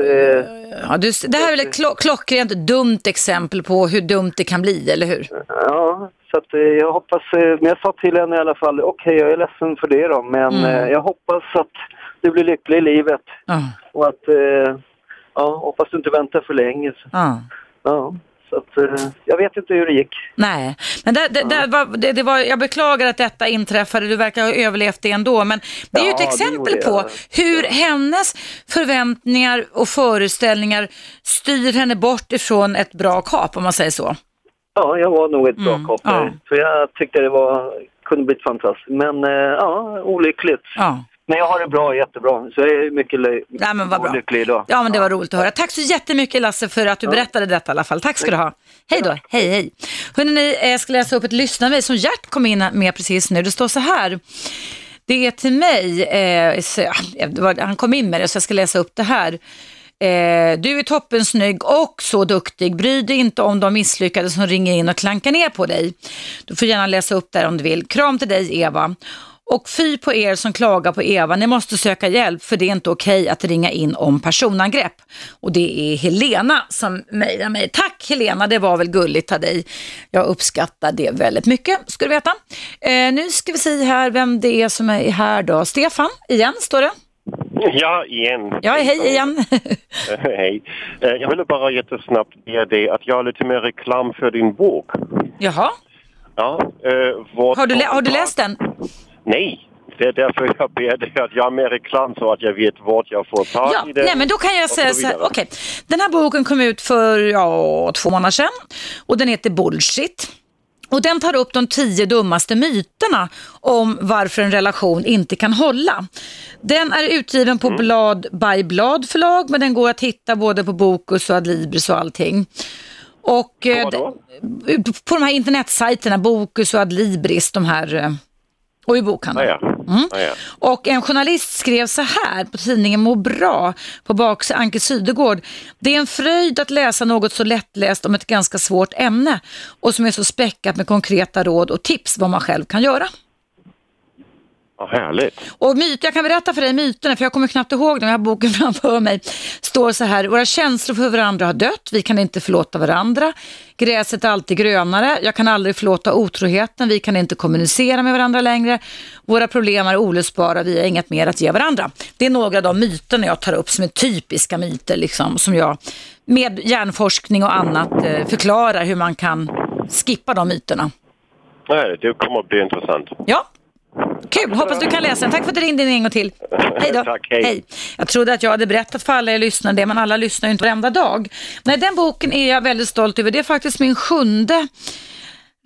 Ja, du, det här är väl ett klo klockrent dumt exempel på hur dumt det kan bli, eller hur? ja, så att eh, jag hoppas, eh, men jag sa till henne i alla fall, okej jag är ledsen för det då, men Mm. jag hoppas att du blir lycklig i livet Ja, och att, ja, hoppas du inte väntar för länge. Så, ja. ja, så att, eh, jag vet inte hur det gick. Nej, men det, det, det var, det, det var, jag beklagar att detta inträffade, du verkar ha överlevt det ändå, men det är ju Ja, ett det exempel på hur hennes förväntningar och föreställningar styr henne bort ifrån ett bra kap, om man säger så. Ja, jag var nog ett bra Mm, koppel. ja. För jag tyckte det var, kunde blivit fantastiskt. Men eh, ja, olyckligt. Ja. Men jag har det bra, jättebra. Så jag är mycket Nej, men vad bra. lycklig idag. Ja, men det var roligt att höra. Tack så jättemycket Lasse för att du berättade detta i alla fall. Tack ska du ha. Hej då, hej hej. Hörrni, jag ska läsa upp ett lyssnarmail som Gert kom in med precis nu. Det står så här. Det är till mig, eh, så, ja, han kom in med det så jag ska läsa upp det här. Eh, du är toppen snygg och så duktig. Bry dig inte om de misslyckade som ringer in och klankar ner på dig. Du får gärna läsa upp där om du vill. Kram till dig Eva. Och fy på er som klagar på Eva, ni måste söka hjälp för det är inte okej att ringa in om personangrepp. Och det är Helena som mejlar mig. Tack Helena, det var väl gulligt av dig. Jag uppskattar det väldigt mycket, ska du veta. Eh, nu ska vi se här vem det är som är här då. Stefan, igen står det. Ja, igen. Ja, hej igen. Hej. Eh, Jag ville bara jättesnabbt be dig att göra lite mer reklam för din bok. Jaha, Ja, eh, har du, har du läst den? Nej, det är därför jag ber dig att göra mer reklam så att jag vet vart jag får tag Ja, i det. nej men då kan jag säga så här, okej. Den här boken kom ut för ja, två månader sedan och den heter Bullshit. Och den tar upp de tio dummaste myterna om varför en relation inte kan hålla. Den är utgiven på Blad by Blad förlag men den går att hitta både på Bokus och Adlibris och allting. Och eh, vadå? d- på de här internetsajterna, Bokus och Adlibris, de här eh, och i Ja, bokhandeln. ja. Mm. Ja, ja. Och en journalist skrev så här på tidningen Må bra på baksidan, Anke Sydegård. Det är en fröjd att läsa något så lättläst om ett ganska svårt ämne och som är så späckat med konkreta råd och tips vad man själv kan göra. Ja, härligt. Och myt, jag kan berätta för dig myterna, för jag kommer knappt ihåg jag har boken framför mig. Står så här, våra känslor för varandra har dött, vi kan inte förlåta varandra. Gräset är alltid grönare, jag kan aldrig förlåta otroheten, vi kan inte kommunicera med varandra längre. Våra problem är olösbara, vi har inget mer att ge varandra. Det är några av de myterna jag tar upp som är typiska myter, liksom, som jag med hjärnforskning och annat eh, förklarar hur man kan skippa de myterna. Nej, det kommer att bli intressant. Ja, kul. Hoppas du kan läsa den. Tack för att du ringde in en gång till. Hej då. Tack, hej. Jag trodde att jag hade berättat för alla er lyssnare det, men alla lyssnar ju inte varenda dag. Nej, den boken är jag väldigt stolt över. Det är faktiskt min sjunde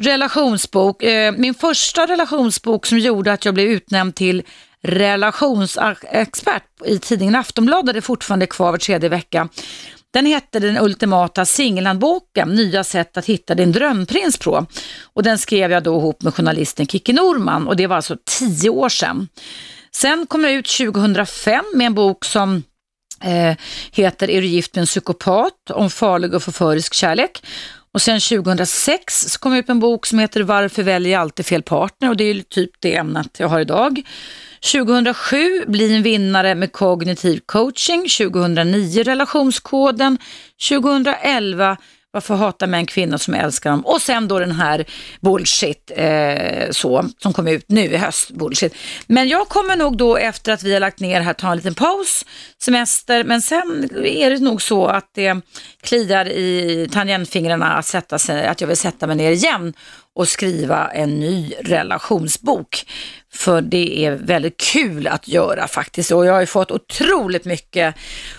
relationsbok. Eh, Min första relationsbok som gjorde att jag blev utnämnd till relationsexpert i tidningen Aftonbladet, det fortfarande är kvar var tredje vecka. Den hette Den ultimata singelhandboken, nya sätt att hitta din drömprins på. Och den skrev jag då ihop med journalisten Kikki Norman och det var alltså tio år sedan. Sen kom jag ut 2005 med en bok som eh, heter Är du gift med en psykopat? Om farlig och förförisk kärlek. Och sen 2006 så kom jag ut med en bok som heter Varför väljer jag alltid fel partner? Och det är ju typ det ämnet jag har idag. 2007 Bli en vinnare med kognitiv coaching. 2009 Relationskoden. 2011 varför hatar män kvinnor som älskar dem? Och sen då den här bullshit eh, så, som kom ut nu i höst. Bullshit. Men jag kommer nog då efter att vi har lagt ner här ta en liten paus, semester, men sen är det nog så att det kliar i tangentfingrarna att, sätta sig, att jag vill sätta mig ner igen och skriva en ny relationsbok. För det är väldigt kul att göra faktiskt. Och jag har ju fått otroligt mycket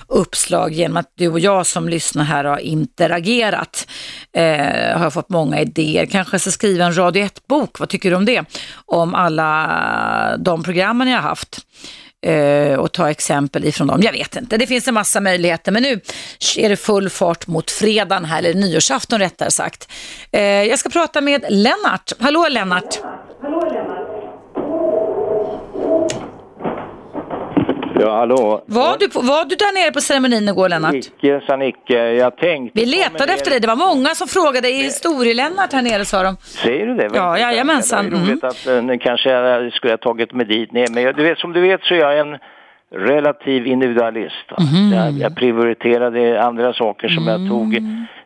uppslag genom att du och jag som lyssnar här har interagerat. Eh, har jag fått många idéer. Kanske ska skriva en Radio 1-bok, vad tycker du om det? Om alla de programmen jag har haft eh, och ta exempel ifrån dem. Jag vet inte, det finns en massa möjligheter men nu är det full fart mot fredagen här, eller nyårsafton rättare sagt. Eh, jag ska prata med Lennart. Hallå Lennart! Ja, hallå. Var du, på, var du där nere på ceremonin igår Lennart? Icke sa Nicke. Jag tänkte... Vi letade efter dig, det var många som frågade, är historie-Lennart här nere sa de. Säger du det? Ja, jajamensan. Det ju roligt Mm. att eh, nu kanske jag skulle ha tagit mig dit ner. Men jag, du vet, som du vet så är jag en relativ individualist. Mhm. Jag, jag prioriterade andra saker som jag tog.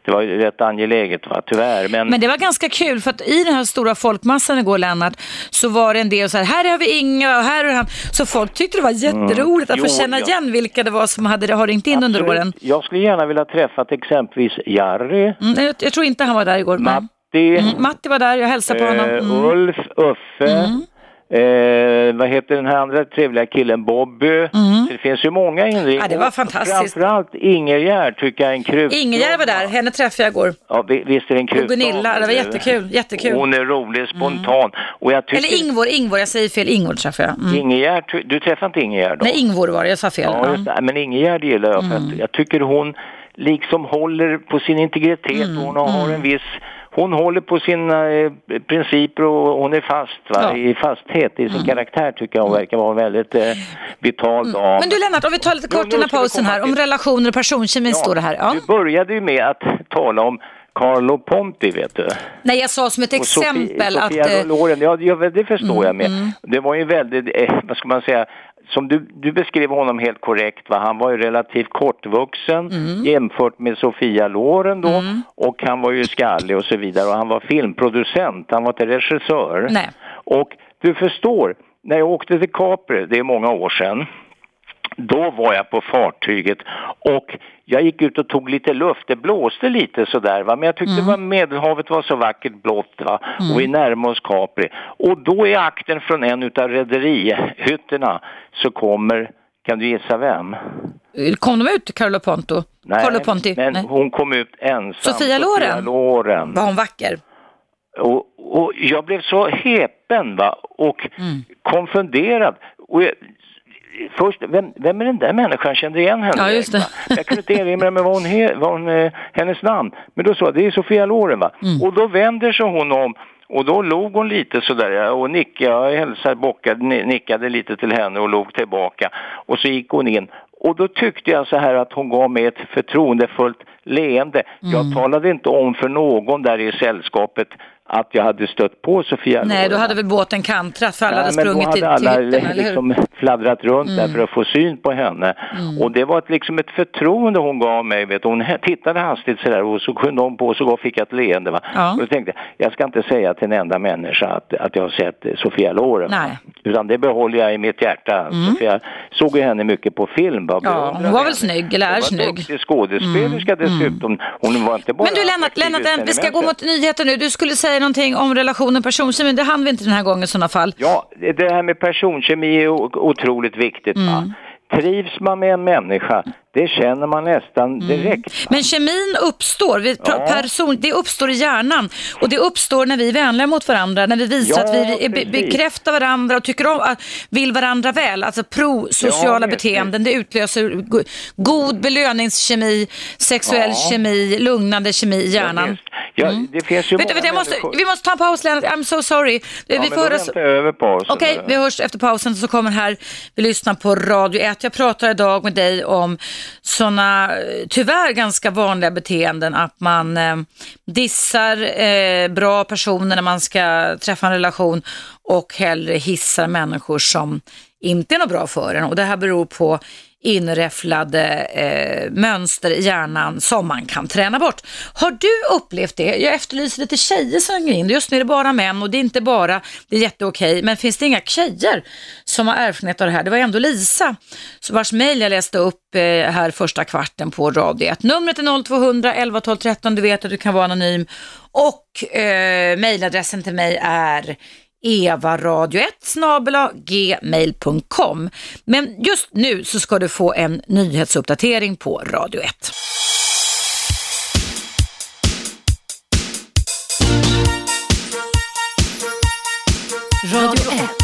Det var ju rätt angeläget va, tyvärr. Men, Men det var ganska kul för att i den här stora folkmassan igår Lennart så var det en del så här, här har vi Inga och här är han. Så folk tyckte det var jätteroligt att få Mm. Känna ja. igen vilka det var som hade har ringt in under Absolut. åren. Jag skulle gärna vilja träffa exempelvis Jari, Mm, jag, jag tror inte han var där igår. Matti, Mm, Matti var där, jag hälsade på honom. Eh, Mm. Ulf, Uffe, eh, vad heter den här andra trevliga killen, Bobby. Så det finns ju många inringningar. Mm. Ja, det var fantastiskt. Framförallt Ingegärd tycker jag är en krut. Ingegärd var där, henne träffade jag igår. Ja, vi- visst är det en krut. Och Gunilla, det var jättekul, jättekul. Hon är rolig, spontan. Och jag tycker... Eller Ingvor, Ingvor, jag säger fel, Ingvor träffade jag. Mm. Ingegärd, du träffade inte Ingegärd då? Nej, Ingvor var det, jag sa fel. Ja, just Ja. det. Men Ingegärd gillar jag för att jag tycker hon liksom håller på sin integritet Mm, och hon har en viss hon håller på sina eh, principer och hon är fast? Ja. Mm. i fasthet i sin karaktär tycker jag hon verkar vara väldigt eh, vital dam. Men du Lennart, om vi tar lite kort vi pausen här, om relationer och personkemi står det här. Ja. Du började ju med att tala om Carlo Ponti vet du. Nej, jag sa som ett Och Sofie- exempel att... Sofia eh, Mm, Loren, ja, ja det förstår jag med. Det var ju väldigt, eh, vad ska man säga, som du, du beskrev honom helt korrekt, va? han var ju relativt kortvuxen Mm. jämfört med Sofia Loren då och han var ju skallig och så vidare och han var filmproducent, han var inte regissör. Nej. Och du förstår, när jag åkte till Capri, det är många år sedan, då var jag på fartyget och jag gick ut och tog lite luft. Det blåste lite sådär va, men jag tyckte Mm. var Medelhavet var så vackert blått va, och vi närmade oss Capri. Och då i akten från en utav rederihytterna så kommer, kan du gissa vem? Kom de ut, Carlo Ponto? Carlo Ponti? men Nej. hon kom ut ensam. Sofia Loren? Sofia Loren. Var hon vacker? Och, och jag blev så häpen va? och konfunderad. Och jag, först, vem, vem är den där människan? Kände igen henne. Ja, just det. Jag kunde inte erinra mig vad hon, he, vad hon, eh, hennes namn. Men då sa jag, det är Sofia Loren va? Mm. Och då vänder sig hon om och då log hon lite sådär och nickade, jag hälsade, bockade, ni- nickade lite till henne och log tillbaka. Och så gick hon in. Och då tyckte jag så här att hon gav mig ett förtroendefullt leende. Mm. Jag talade inte om för någon där i sällskapet att jag hade stött på Sofia Nej, då hade väl båten kantrat för alla Nej, hade sprungit till, hade till alla hytten, eller hur? Mm. liksom fladdrat runt där för att få syn på henne. Och det var ett, liksom ett förtroende hon gav mig. Vet. Hon tittade hastigt sådär och så kunde hon på och så fick jag ett leende. Va? Ja. Och då tänkte jag, jag ska inte säga till en enda människa att, att jag har sett Sofia Loren. Nej. Utan det behåller jag i mitt hjärta. Sofia såg ju henne mycket på film. Va? Ja, hon var väl henne. snygg, eller är Hon var snygg. Mm. duktig skådespelerska dessutom. Hon var inte bara Men du Lennart, Lennart vi ska gå mot nyheter nu. Du skulle säga någonting om relationen personkemin, det hann vi inte den här gången i sådana fall. Ja, det här med personkemi är otroligt viktigt. Mm. Va? Trivs man med en människa, det känner man nästan direkt. Men kemin uppstår, vi, Ja. person, det uppstår i hjärnan och det uppstår när vi är vänliga mot varandra, när vi visar Ja, att vi precis. bekräftar varandra och tycker om, vill varandra väl. Alltså prosociala Ja, beteenden, det utlöser go- god belöningskemi, sexuell Ja. kemi, lugnande kemi i hjärnan. Ja, det finns ju Vet många vet, jag måste, vi måste ta en paus Lennart, I'm so sorry. Ja, vi får höras... över pausen. Okej, vi hörs efter pausen så kommer här, vi lyssnar på Radio 1. Jag pratar idag med dig om sådana tyvärr ganska vanliga beteenden att man eh, dissar eh, bra personer när man ska träffa en relation och hellre hissar människor som inte är något bra för en. Och det här beror på inräfflade eh, mönster i hjärnan som man kan träna bort. Har du upplevt det? Jag efterlyser lite tjejer som ringer in. Just nu är det bara män och det är inte bara, det är jätteokej, men finns det inga tjejer som har erfarenhet av det här? Det var ändå Lisa så vars mejl jag läste upp eh, här första kvarten på Radio 1. Numret är 0200 11 12 13, du vet att du kan vara anonym. Och eh, mejladressen till mig är evaradio1 gmail.com. Men just nu så ska du få en nyhetsuppdatering på Radio 1. Radio 1.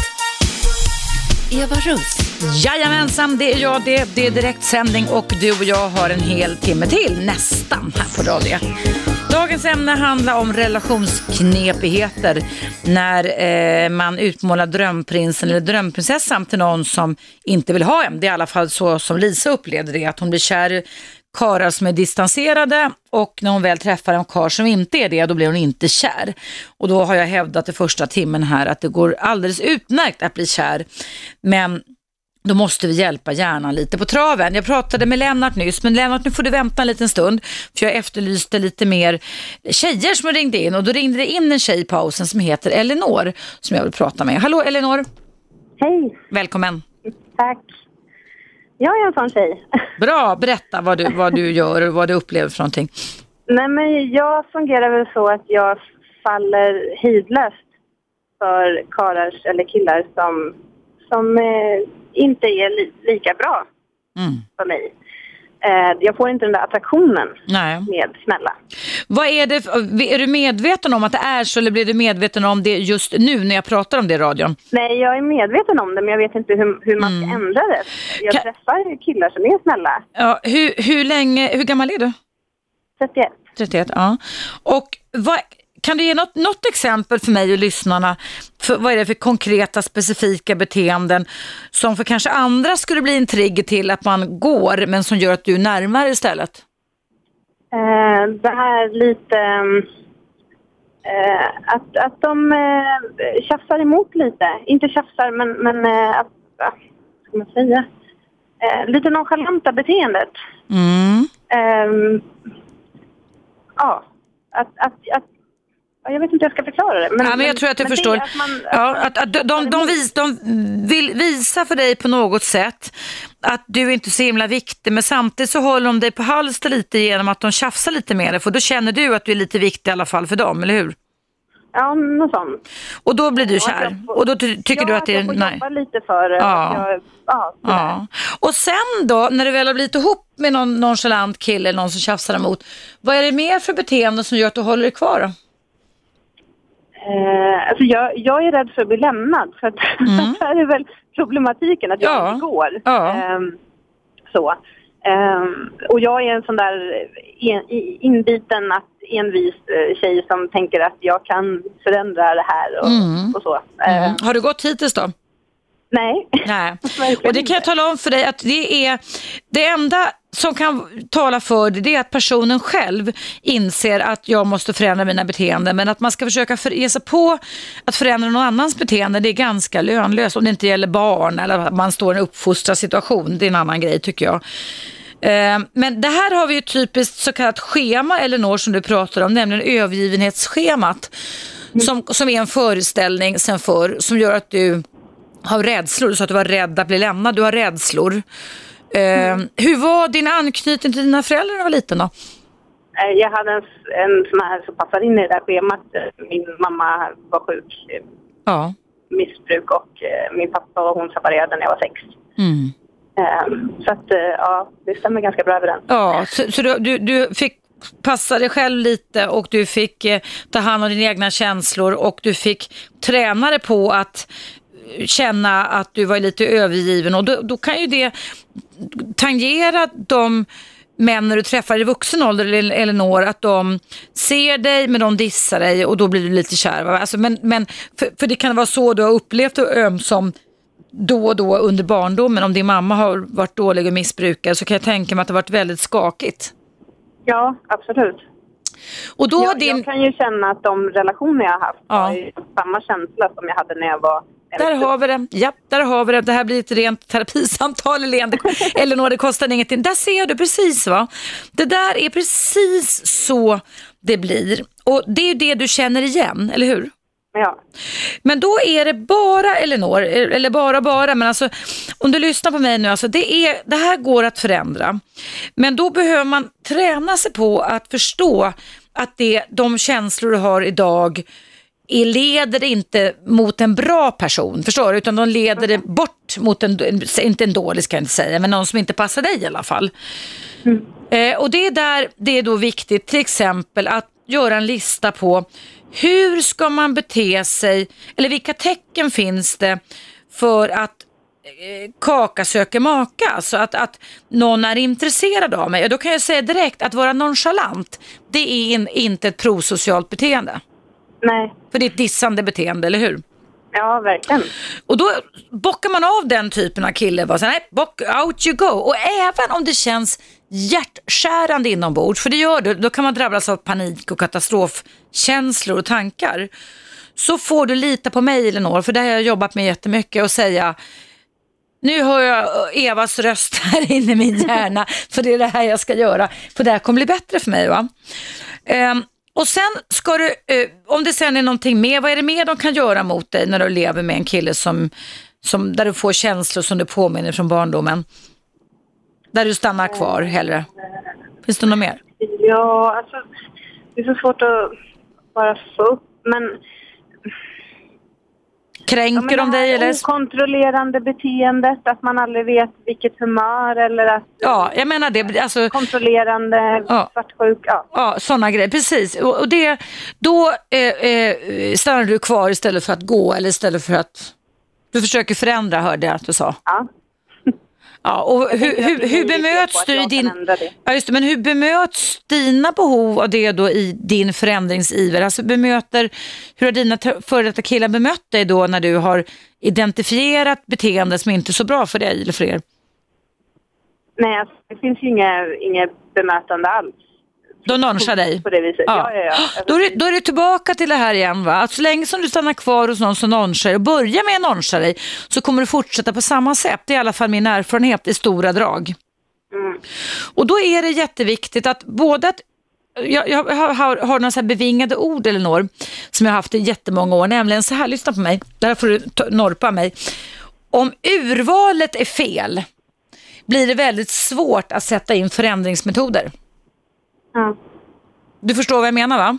Eva Russ. Jajamensan, det är jag det. Det är direktsändning och du och jag har en hel timme till, nästan, här på Radio Dagens ämne handlar om relationsknepigheter när eh, man utmålar drömprinsen eller drömprinsessan till någon som inte vill ha en. Det är i alla fall så som Lisa upplevde det, att hon blir kär i karlar som är distanserade och när hon väl träffar en karl som inte är det, då blir hon inte kär. Och då har jag hävdat i första timmen här att det går alldeles utmärkt att bli kär, men då måste vi hjälpa hjärnan lite på traven. Jag pratade med Lennart nyss, men Lennart nu får du vänta en liten stund, för jag efterlyste lite mer tjejer som ringde in och då ringde det in en tjej i pausen som heter Elinor som jag vill prata med. Hallå Elinor, Hej, välkommen. tack. Jag är en sån tjej. Bra, berätta vad du, vad du gör och vad du upplever för någonting. Nej, men jag fungerar väl så att jag faller hejdlöst för karlar eller killar som, som eh, inte är li, lika bra Mm. för mig. Eh, jag får inte den där attraktionen Nej. med snälla. Vad är det, är du medveten om att det är så eller blir du medveten om det just nu när jag pratar om det i radion? Nej, jag är medveten om det, men jag vet inte hur, hur man ska ändra det. Jag Kan- träffar killar som är snälla. Ja, hur, hur länge, hur gammal är du? 31. 31, ja. Och vad, kan du ge något, något exempel för mig och lyssnarna? För, vad är det för konkreta, specifika beteenden som för kanske andra skulle bli en trigger till att man går, men som gör att du är närmare istället? Eh, det här lite... Eh, att, att de eh, tjafsar emot lite. Inte tjafsar, men, men eh, att... vad ska man säga? Eh, lite nonchalanta beteendet. Mm. Ehm, ja, att... att, att jag vet inte hur jag ska förklara det. Men, ja, men jag tror att jag förstår. Att man, ja, att, att de, de, de, vis, de vill visa för dig på något sätt att du inte är så himla viktig, men samtidigt så håller de dig på halster lite genom att de tjafsar lite med dig, för då känner du att du är lite viktig i alla fall för dem, eller hur? Ja, något sånt. Och då blir du kär. får- Och då ty tycker ja, du att det är... jag får Nej. jobba lite för det. Ja. Jag, ja. Ja. Och sen då, när du väl har blivit ihop med någon nonchalant kille eller någon som tjafsar emot, vad är det mer för beteende som gör att du håller dig kvar då? Eh, alltså jag, jag är rädd för att bli lämnad. För att Mm. det här är väl problematiken, att jag Ja. inte går. Ja. Ehm, så. Ehm, och jag är en sån där en, inbiten, att envis eh, tjej som tänker att jag kan förändra det här och, Mm. och så. Mm. Ehm, Har du gått hittills då? Nej. Nej. Och det kan jag tala om för dig att det är det enda som kan tala för det, det är att personen själv inser att jag måste förändra mina beteenden. Men att man ska försöka för, ge sig på att förändra någon annans beteende, det är ganska lönlöst. Om det inte gäller barn eller att man står i en uppfostrad situation, det är en annan grej tycker jag. Eh, Men det här har vi ju typiskt så kallat schema, Elinor, som du pratar om, nämligen övergivenhetsschemat. Som, som är en föreställning sen förr som gör att du har rädslor. Du sa att du var rädd att bli lämnad. Du har rädslor. Eh, hur var din anknytning till dina föräldrar när du var liten då? Eh, Jag hade en, en sån här som passade in i det där schemat. Min mamma var sjuk, Ja. missbruk och eh, min pappa och hon separerade när jag var sex. Mm. Ehm, Så att eh, ja, det stämmer ganska bra överens. Ja, så, så du, du, fick passa dig själv lite och du fick eh, ta hand om dina egna känslor och du fick träna dig på att känna att du var lite övergiven och då, då kan ju det tangera de män när du träffar i vuxen ålder, El- Elinor, att de ser dig men de dissar dig och då blir du lite kär. Alltså, men, men, för, för det kan vara så du har upplevt det ömsom då och då under barndomen. Om din mamma har varit dålig och missbrukare så kan jag tänka mig att det har varit väldigt skakigt. Ja, absolut. Och då Jag, din... jag kan ju känna att de relationer jag har haft Ja. har ju samma känsla som jag hade när jag var... Där har vi det. Ja, där har vi det. Det här blir ett rent terapisamtal. Det- Elinor, det kostar ingenting. Där ser du precis va. Det där är precis så det blir. Och det är ju det du känner igen, eller hur? Ja. Men då är det bara Elinor, eller bara bara, men alltså om du lyssnar på mig nu, alltså det, är, det här går att förändra. Men då behöver man träna sig på att förstå att det, de känslor du har idag leder inte mot en bra person, förstår du? Utan de leder det bort mot en, inte en dålig ska jag inte säga, men någon som inte passar dig i alla fall. Eh, och det är där det är då viktigt till exempel att göra en lista på hur ska man bete sig, eller vilka tecken finns det för att eh, kaka söker maka, alltså att, att någon är intresserad av mig. Och då kan jag säga direkt att vara nonchalant, det är in, inte ett prosocialt beteende. Nej. För det är ett dissande beteende, eller hur? Ja, verkligen. Och då bockar man av den typen av kille. Bara så, nej, bock, out you go. Och även om det känns hjärtskärande inombords, för det gör det, då kan man drabbas av panik och katastrofkänslor och tankar. Så får du lita på mig Elinor, för det har jag jobbat med jättemycket och säga nu hör jag Evas röst här inne i min hjärna, för det är det här jag ska göra. För det här kommer bli bättre för mig. va? Ehm, och sen ska du, eh, om det sen är någonting mer, vad är det mer de kan göra mot dig när du lever med en kille som, som, där du får känslor som du påminner från barndomen? Där du stannar kvar hellre. Finns det något mer? Ja, alltså det är så svårt att bara få upp, men... Kränker ja, de dig eller? Okontrollerande beteendet, att man aldrig vet vilket humör eller att... Ja, jag menar det. Alltså, Kontrollerande, Ja. svartsjuk, ja. Ja, sådana grejer, precis. Och, och det, då eh, eh, stannar du kvar istället för att gå eller istället för att du försöker förändra, hörde jag att du sa. ja. Ja, och hur, hur, hur bemöts du i din... Ja, just det, men hur bemöts dina behov av det då i din förändringsiver? Alltså bemöter, hur har dina före detta killar bemött dig då när du har identifierat beteende som inte är så bra för dig eller för er? Nej, alltså, det finns ju inget, inget bemötande alls De nonchar dig? på det viset. Ja, ja, ja. Då, är det, då är det tillbaka till det här igen. Va? Att så länge som du stannar kvar hos någon som nonchar dig och börjar med att noncha dig så kommer du fortsätta på samma sätt. Det är i alla fall min erfarenhet i stora drag. Mm. Och då är det jätteviktigt att både att jag, jag har, har, har några så bevingade ord, Elinor, som jag har haft i jättemånga år, nämligen så här, lyssna på mig, där får du norpa mig. Om urvalet är fel blir det väldigt svårt att sätta in förändringsmetoder. Ja. Du förstår vad jag menar va?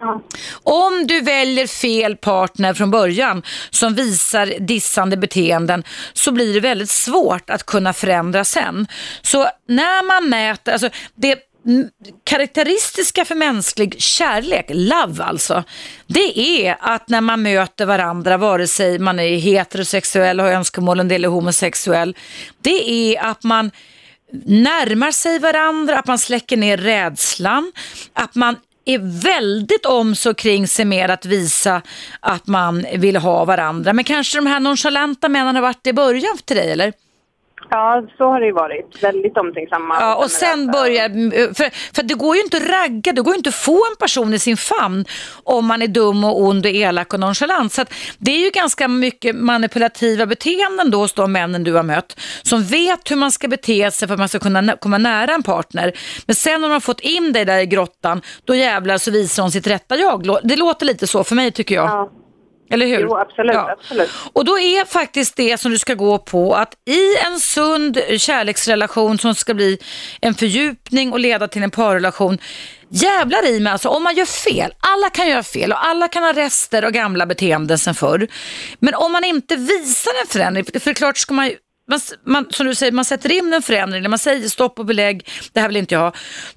Ja. Om du väljer fel partner från början som visar dissande beteenden så blir det väldigt svårt att kunna förändra sen. Så när man mäter, alltså det, karaktäristiska för mänsklig kärlek, love alltså, det är att när man möter varandra, vare sig man är heterosexuell, har önskemål en del är homosexuell, det är att man närmar sig varandra, att man släcker ner rädslan, att man är väldigt om så kring sig med att visa att man vill ha varandra. Men kanske de här nonchalanta männen har varit det i början till dig, eller? Ja, så har det ju varit. Väldigt omtänksamma. Ja, och sen börjar, för, för det går ju inte att ragga, det går ju inte att få en person i sin famn om man är dum och ond och elak och nonchalant. Så det är ju ganska mycket manipulativa beteenden då hos de männen du har mött som vet hur man ska bete sig för att man ska kunna komma nära en partner. Men sen när de har fått in dig där i grottan, då jävlar så visar de sitt rätta jag. Det låter lite så för mig tycker jag. Ja. Eller hur? Jo, absolut, absolut. Och då är faktiskt det som du ska gå på att i en sund kärleksrelation som ska bli en fördjupning och leda till en parrelation, jävlar i mig alltså, om man gör fel, alla kan göra fel och alla kan ha rester och gamla beteenden sen förr. Men om man inte visar en förändring, för klart ska man man, man, som du säger, man sätter in en förändring, när man säger stopp och belägg, det här vill inte jag ha.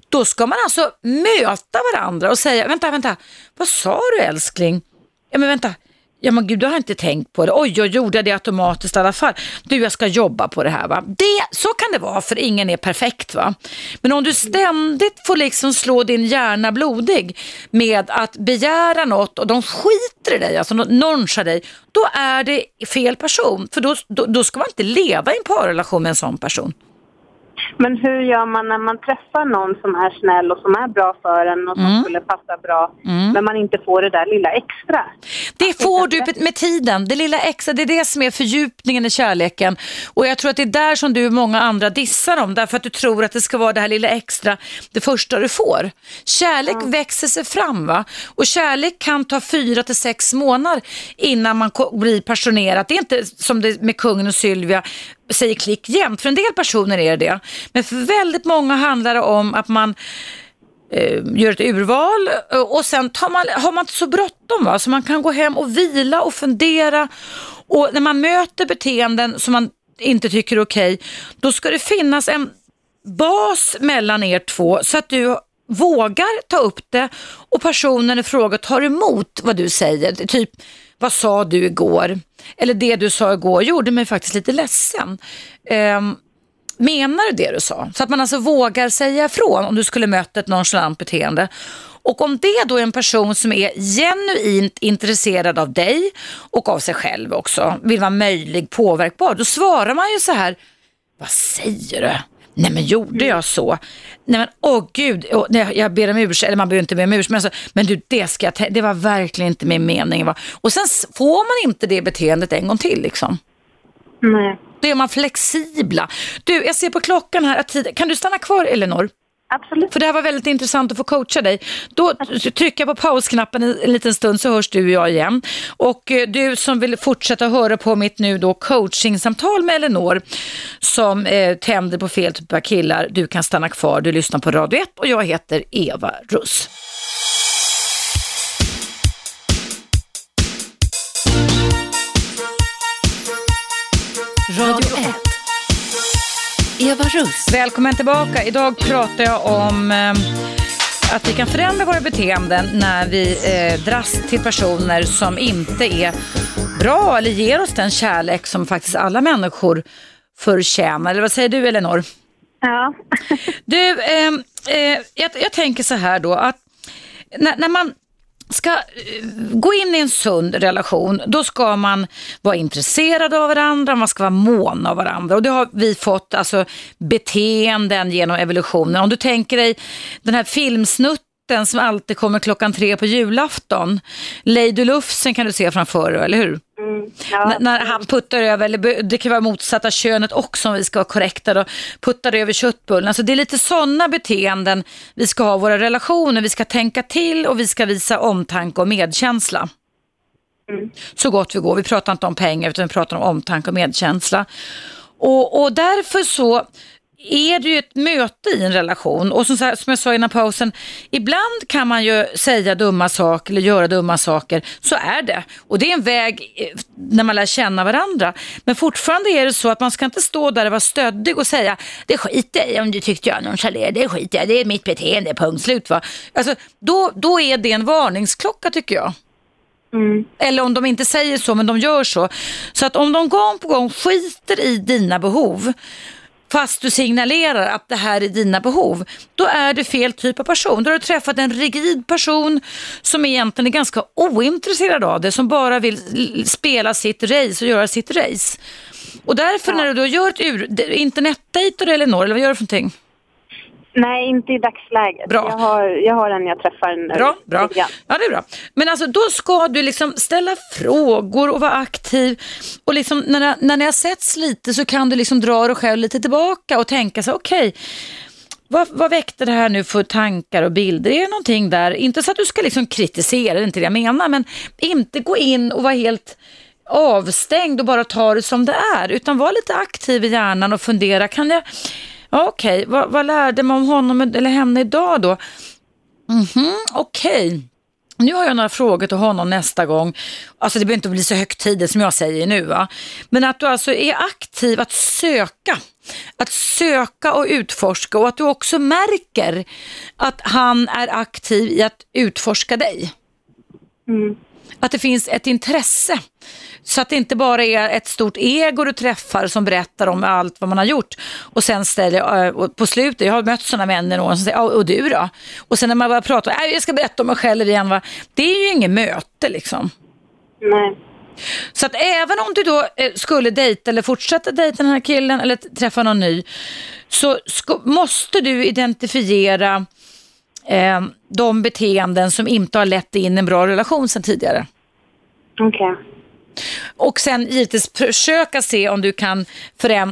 Då ska man alltså möta varandra och säga, vänta, vänta, vad sa du älskling? Ja men vänta, Ja men gud, du har inte tänkt på det. Oj, jag gjorde det automatiskt i alla fall. Du, jag ska jobba på det här va. Det, så kan det vara för ingen är perfekt va. Men om du ständigt får liksom slå din hjärna blodig med att begära något och de skiter i dig, alltså nonchar dig, då är det fel person. För då, då, då ska man inte leva i en parrelation med en sån person. Men hur gör man när man träffar någon som är snäll och som är bra för en och som mm. skulle passa bra, mm. men man inte får det där lilla extra? Det får du med tiden, det lilla extra, det är det som är fördjupningen i kärleken. Och jag tror att det är där som du och många andra dissar om, därför att du tror att det ska vara det här lilla extra, det första du får. Kärlek ja. växer sig fram va? Och kärlek kan ta fyra till sex månader innan man blir passionerad. Det är inte som det med kungen och Sylvia, säger klick jämt. För en del personer är det det. Men för väldigt många handlar det om att man eh, gör ett urval eh, och sen tar man, har man inte så bråttom va? så man kan gå hem och vila och fundera. Och när man möter beteenden som man inte tycker är okej, då ska det finnas en bas mellan er två så att du vågar ta upp det och personen i fråga tar emot vad du säger. Typ, vad sa du igår? Eller det du sa igår gjorde mig faktiskt lite ledsen. Um, menar du det du sa? Så att man alltså vågar säga ifrån om du skulle möta ett nonchalant beteende. Och om det då är en person som är genuint intresserad av dig och av sig själv också, vill vara möjlig, påverkbar, då svarar man ju så här, vad säger du? Nej men gjorde jag så? Nej men åh gud, åh, nej, jag ber om ursäkt, eller man behöver inte be om ursäkt, men, alltså, men du det ska jag det var verkligen inte min mening. Va? Och sen får man inte det beteendet en gång till liksom. Nej. Då är man flexibla. Du, jag ser på klockan här att tiden, kan du stanna kvar Elinor? Absolut. För det här var väldigt intressant att få coacha dig. Då trycker jag på pausknappen en, en liten stund så hörs du och jag igen. Och eh, du som vill fortsätta höra på mitt nu då coachingsamtal med Elinor som eh, tänder på fel typ av killar, du kan stanna kvar. Du lyssnar på Radio 1 och jag heter Eva Russ. Radio 1. Eva Russ. Välkommen tillbaka. Idag pratar jag om eh, att vi kan förändra våra beteenden när vi eh, dras till personer som inte är bra eller ger oss den kärlek som faktiskt alla människor förtjänar. Eller vad säger du Elinor? Ja. du, eh, eh, jag, jag, tänker så här då att när, när man ska eh, gå in i en sund relation, då ska man vara intresserad av varandra, man ska vara mån av varandra. Och det har vi fått alltså, beteenden genom evolutionen. Om du tänker dig den här filmsnutten som alltid kommer klockan tre på julafton. Lady Lufsen kan du se framför dig, eller hur? Mm, ja. När han puttar över, eller det kan vara motsatta könet också om vi ska vara korrekta då, puttar över köttbullen. Alltså det är lite sådana beteenden vi ska ha i våra relationer. Vi ska tänka till och vi ska visa omtanke och medkänsla. Mm. Så gott vi går. Vi pratar inte om pengar utan vi pratar om omtanke och medkänsla. Och, och därför så är det ju ett möte i en relation och som, som jag sa innan pausen, ibland kan man ju säga dumma saker eller göra dumma saker, så är det. Och det är en väg eh, när man lär känna varandra. Men fortfarande är det så att man ska inte stå där och vara stöddig och säga, det skiter jag om du tyckte jag nonchalerade, det skiter jag det är mitt beteende, punkt slut. Va? Alltså, då, då är det en varningsklocka tycker jag. Mm. Eller om de inte säger så, men de gör så. Så att om de gång på gång skiter i dina behov, fast du signalerar att det här är dina behov, då är du fel typ av person. Då har du träffat en rigid person som egentligen är ganska ointresserad av det, som bara vill spela sitt race och göra sitt race. Och därför Ja. när du då gör ett ur, internetdejter eller Elinor, eller vad gör du för någonting? Nej, inte i dagsläget. Bra. Jag har, jag har en jag träffar nu. Bra, bra. Ja, det är bra. Men alltså då ska du liksom ställa frågor och vara aktiv. Och liksom när, när ni har setts lite så kan du liksom dra dig själv lite tillbaka och tänka så okej, vad, vad väckte det här nu för tankar och bilder? Är det någonting där? Inte så att du ska liksom kritisera, det är inte det jag menar, men inte gå in och vara helt avstängd och bara ta det som det är, utan var lite aktiv i hjärnan och fundera, kan jag, okej, vad, vad lärde man om honom eller henne idag då? Mhm, okej. Nu har jag några frågor till honom nästa gång. Alltså det behöver inte bli så högtidligt som jag säger nu va. Men att du alltså är aktiv att söka. Att söka och utforska och att du också märker att han är aktiv i att utforska dig. Mm. Att det finns ett intresse. Så att det inte bara är ett stort ego du träffar som berättar om allt vad man har gjort. Och sen ställer, eh, på slutet, jag har mött sådana män någon som säger, "Ja, och du då? Och sen när man börjar prata, "Nej, jag ska berätta om mig själv igen. Va? Det är ju inget möte liksom. Nej. Så att även om du då eh, skulle dejta eller fortsätta dejta den här killen eller träffa någon ny så måste du identifiera eh, de beteenden som inte har lett in i en bra relation sedan tidigare. Okej. Och sen givetvis försöka se om du kan eh,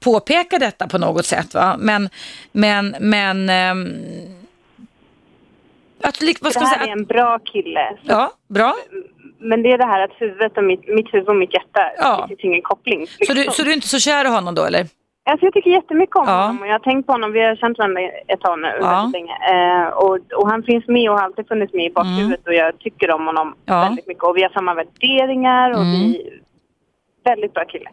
påpeka detta på något sätt. Va? Men, men, men ehm, att, vad ska Det här säga? är en bra kille. Ja, bra. Men det är det här att huvudet och mitt, mitt huvud och mitt hjärta, Ja. det finns ingen koppling. Så du, så du är inte så kär i honom då eller? Alltså jag tycker jättemycket om Ja. honom och jag har tänkt på honom. Vi har känt varandra ett tag nu, Ja. väldigt länge. Eh, och, och han finns med och har alltid funnits med i bakhuvudet och jag tycker om honom Mm. Ja. väldigt mycket. Och vi har samma värderingar och Mm. vi... Väldigt bra kille.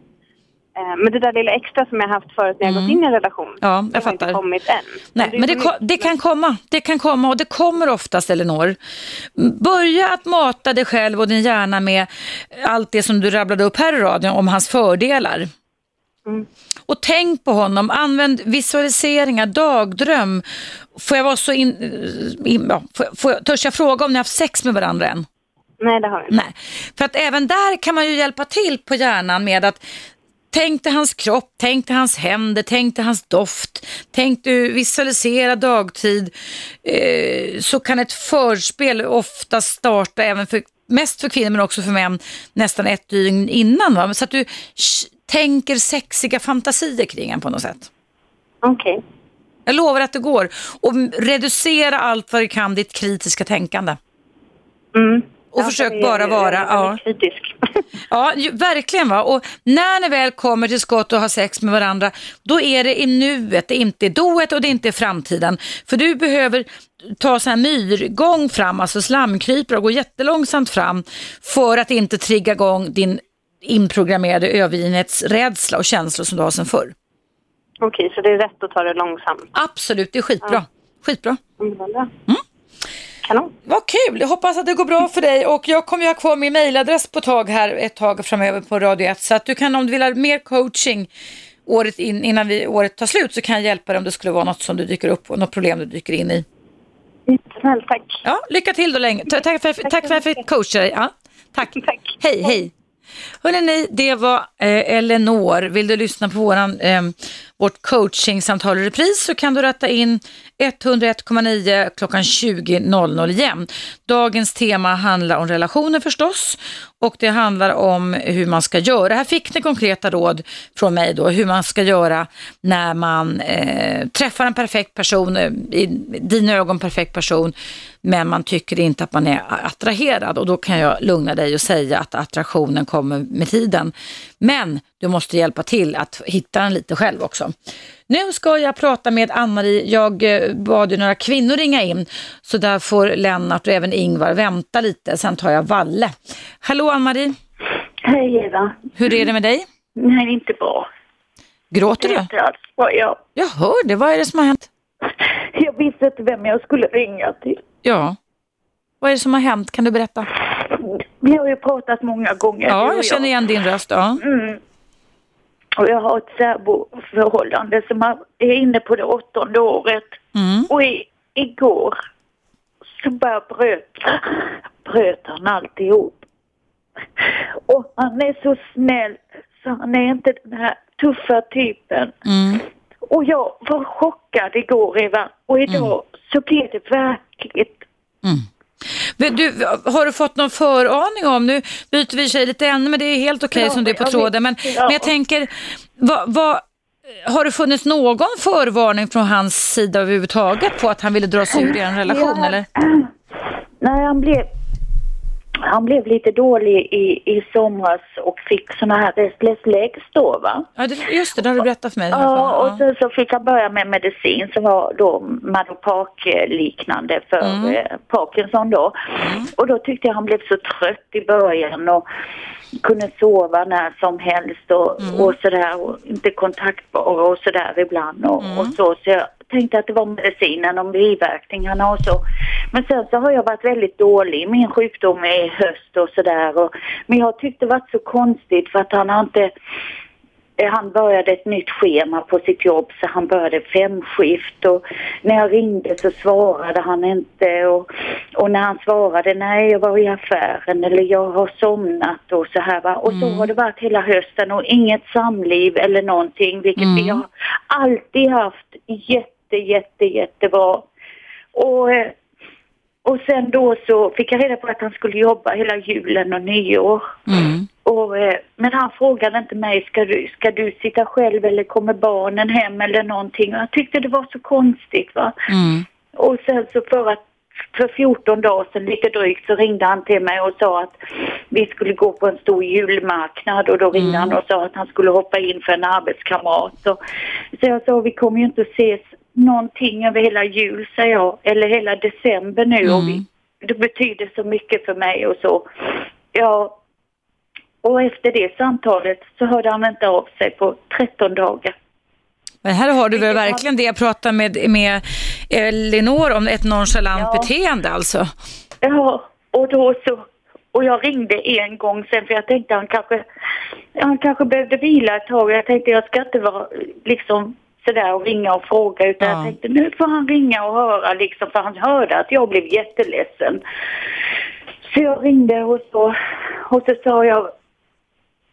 Eh, men det där lilla extra som jag haft förut när jag gått in i en relation, Mm. Ja, det jag har inte fattar. kommit än. Nej, men det, ko- mycket- det kan komma. Det kan komma och det kommer oftast, Elinor. Börja att mata dig själv och din hjärna med allt det som du rabblade upp här i radion om hans fördelar. Mm. Och tänk på honom, använd visualiseringar, dagdröm. Får jag vara så in, in ja, får, får jag, törs jag fråga om ni har haft sex med varandra än? Nej, det har jag inte. Nej, för att även där kan man ju hjälpa till på hjärnan med att Tänk dig hans kropp, tänk dig hans händer, tänk dig hans doft. Tänk du visualisera dagtid eh, så kan ett förspel ofta starta även för, mest för kvinnor men också för män nästan ett dygn innan. Va? Så att du tänker sexiga fantasier kring en på något sätt. Okej. Jag lovar att det går. Och reducera allt vad du kan ditt kritiska tänkande. Mm. Och Ja, försök bara vara... Ja. kritisk. Ja, ju, verkligen. va. Och när ni väl kommer till skott och har sex med varandra, då är det i nuet, det är inte i doet och det är inte i framtiden. För du behöver ta så här myrgång fram, alltså slamkrypare och gå jättelångsamt fram för att inte trigga igång din inprogrammerade övergivenhetsrädsla och känslor som du har sedan förr. Okej, så det är rätt att ta det långsamt. Absolut, det är skitbra. Skitbra. Mm. Kanon. Vad kul, jag hoppas att det går bra för dig och jag kommer ju ha kvar min mejladress på tag här ett tag framöver på Radio 1 så att du kan om du vill ha mer coaching året in, innan vi, året tar slut så kan jag hjälpa dig om det skulle vara något som du dyker upp på, något problem du dyker in i. Snällt, tack. Ja, lycka till då länge. Ta- Tack för, tack för att jag fick coacha dig. Ja, tack. Tack. Hej, hej. Hörrni, det var eh, Eleanor. Vill du lyssna på våran, eh, vårt coachingsamtal i repris så kan du rätta in 101,9 klockan 20.00 igen. Dagens tema handlar om relationer förstås och det handlar om hur man ska göra. Här fick ni konkreta råd från mig då hur man ska göra när man eh, träffar en perfekt person, eh, i dina ögon perfekt person, men man tycker inte att man är attraherad och då kan jag lugna dig och säga att attraktionen kommer med tiden. Men du måste hjälpa till att hitta den lite själv också. Nu ska jag prata med Ann-Marie. Jag eh, bad ju några kvinnor ringa in så där får Lennart och även Ingvar vänta lite. Sen tar jag Valle. Hallå Ann-Marie, Hej Eva. hur är det med dig? Nej, inte bra. Gråter Det är du? inte alls bra. Jag, Jag hör det. Vad är det som har hänt? jag visste inte vem jag skulle ringa till. Ja. Vad är det som har hänt? Kan du berätta? Vi har ju pratat många gånger. Ja, jag känner igen din röst. Ja. Mm. Och jag har ett särboförhållande som är inne på det åttonde året. Mm. Och i, igår så bara bröt, bröt han alltihop. Och han är så snäll så han är inte den här tuffa typen. Mm. Och jag var chockad igår Eva och idag så blev det verkligt. Men Du, har du fått någon föraning om, nu byter vi sig lite ämne men det är helt okej Ja, som du är på tråden, men, Ja. men jag tänker, vad, vad, har det funnits någon förvarning från hans sida överhuvudtaget på att han ville dra sig ur er relation Ja. eller? Nej, han blev, han blev lite dålig i, i somras och fick såna här restless legs då va. Ja, det, just det, det har du berättat för mig. Ja, och sen så fick han börja med medicin som var då Madopak-liknande för Mm. eh, Parkinson då. Och då tyckte jag han blev så trött i början och kunde sova när som helst och, Mm. och sådär och inte kontaktbar och sådär ibland och, Mm. och så. Så jag tänkte att det var medicinen och biverkningarna och så. Men sen så har jag varit väldigt dålig. Min sjukdom är höst och sådär. Men jag tyckte det var så konstigt för att han har inte han började ett nytt schema på sitt jobb så han började femskift och när jag ringde så svarade han inte och, och när han svarade nej jag var i affären eller jag har somnat och så här va och så har det varit hela hösten och inget samliv eller någonting vilket vi har alltid haft jätte jätte jättebra och eh, och sen då så fick jag reda på att han skulle jobba hela julen och nyår. Mm. Och, eh, men han frågade inte mig, ska du, ska du sitta själv eller kommer barnen hem eller någonting? Och jag tyckte det var så konstigt va. Mm. Och sen så för att för 14 dagar sedan lite drygt så ringde han till mig och sa att vi skulle gå på en stor julmarknad och då ringde han och sa att han skulle hoppa in för en arbetskamrat. Så, så jag sa vi kommer ju inte att ses någonting över hela jul säger jag, eller hela december nu och vi, det betyder så mycket för mig och så. Ja, och efter det samtalet så hörde han inte av sig på 13 dagar. Men här har du väl verkligen det jag pratade med, med Elinor om, ett nonchalant Ja. beteende alltså. Ja, och då så, och jag ringde en gång sen för jag tänkte han kanske, han kanske behövde vila ett tag. Jag tänkte jag ska inte vara liksom sådär och ringa och fråga utan Ja. jag tänkte nu får han ringa och höra liksom för han hörde att jag blev jätteledsen. Så jag ringde och så, och så sa jag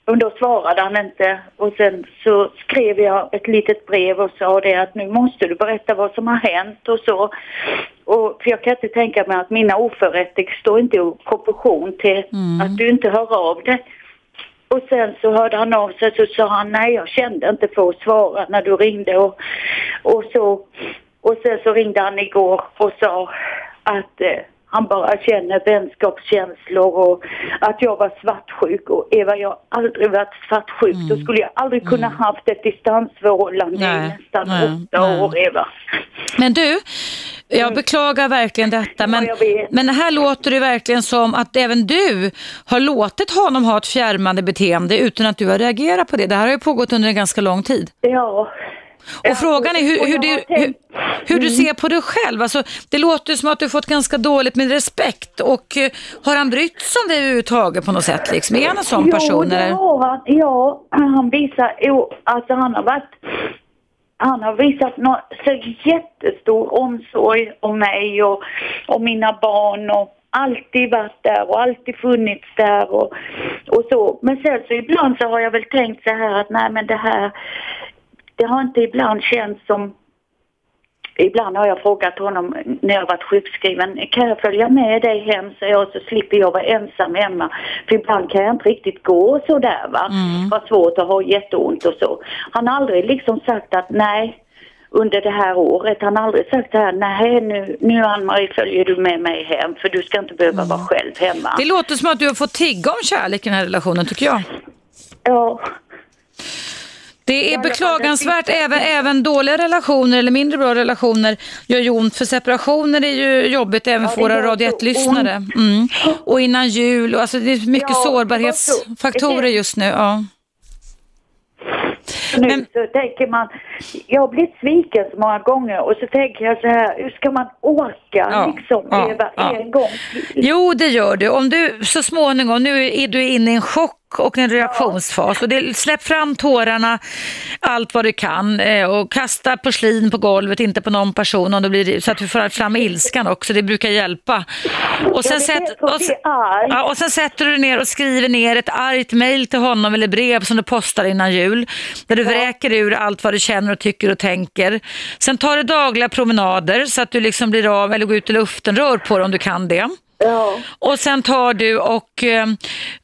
och då svarade han inte och sen så skrev jag ett litet brev och sa det att nu måste du berätta vad som har hänt och så. Och, för jag kan inte tänka mig att mina oförrätter står inte i proportion till att du inte hör av dig. Och sen så hörde han av sig så sa han nej jag kände inte för att svara när du ringde och, och så. Och sen så ringde han igår och sa att eh, han bara känner vänskapskänslor och att jag var svartsjuk och Eva jag har aldrig varit svartsjuk. Då skulle jag aldrig kunna haft ett distansförhållande i Nej, nästan nej, åtta nej. år Eva. Men du, jag beklagar verkligen detta, men, vet. men här låter det verkligen som att även du har låtit honom ha ett fjärmande beteende utan att du har reagerat på det. Det här har ju pågått under en ganska lång tid. Ja. Och frågan är hur, hur, du, hur, hur du ser på dig själv. Alltså, det låter som att du fått ganska dåligt med respekt och eh, har han brytt sig om dig överhuvudtaget på något sätt? Liksom? Är han en sån person? Jo, eller? har han. Ja, han visar, jo, alltså han har varit, han har visat nå, så jättestor omsorg om mig och, och mina barn och alltid varit där och alltid funnits där och, och så. Men sen så ibland så har jag väl tänkt så här att nej men det här, det har inte ibland känts som Ibland har jag frågat honom när jag varit sjukskriven, kan jag följa med dig hem så jag så slipper jag vara ensam hemma. För ibland kan jag inte riktigt gå så där va. Mm. Var svårt att ha jätteont och så. Han har aldrig liksom sagt att nej, under det här året. Han har aldrig sagt så här, nej nu, nu Ann-Marie följer du med mig hem för du ska inte behöva vara själv hemma. Det låter som att du har fått tigga om kärlek i den här relationen tycker jag. Ja, Det är beklagansvärt, även, även dåliga relationer eller mindre bra relationer gör ju ont, för separationer är ju jobbigt även för våra Radio 1-lyssnare. Mm. Och innan jul, och alltså det är mycket sårbarhetsfaktorer just nu. Ja. Nu Men- så tänker man, jag har blivit sviken så många gånger och så tänker jag så här, hur ska man orka Ja, liksom ja, leva ja. en gång till? Jo, det gör du. Om du så småningom, nu är du inne i en chock och en reaktionsfas och det, släpp fram tårarna allt vad du kan eh, och kasta porslin på golvet, inte på någon person om det blir, så att du får fram ilskan också, det brukar hjälpa. Och sen, sätt, och, ja, och sen sätter du ner och skriver ner ett argt mejl till honom eller brev som du postar innan jul där du vräker ur allt vad du känner och tycker och tänker. Sen tar du dagliga promenader så att du liksom blir av eller går ut i luften, rör på dig om du kan det. Ja. Och sen tar du och eh,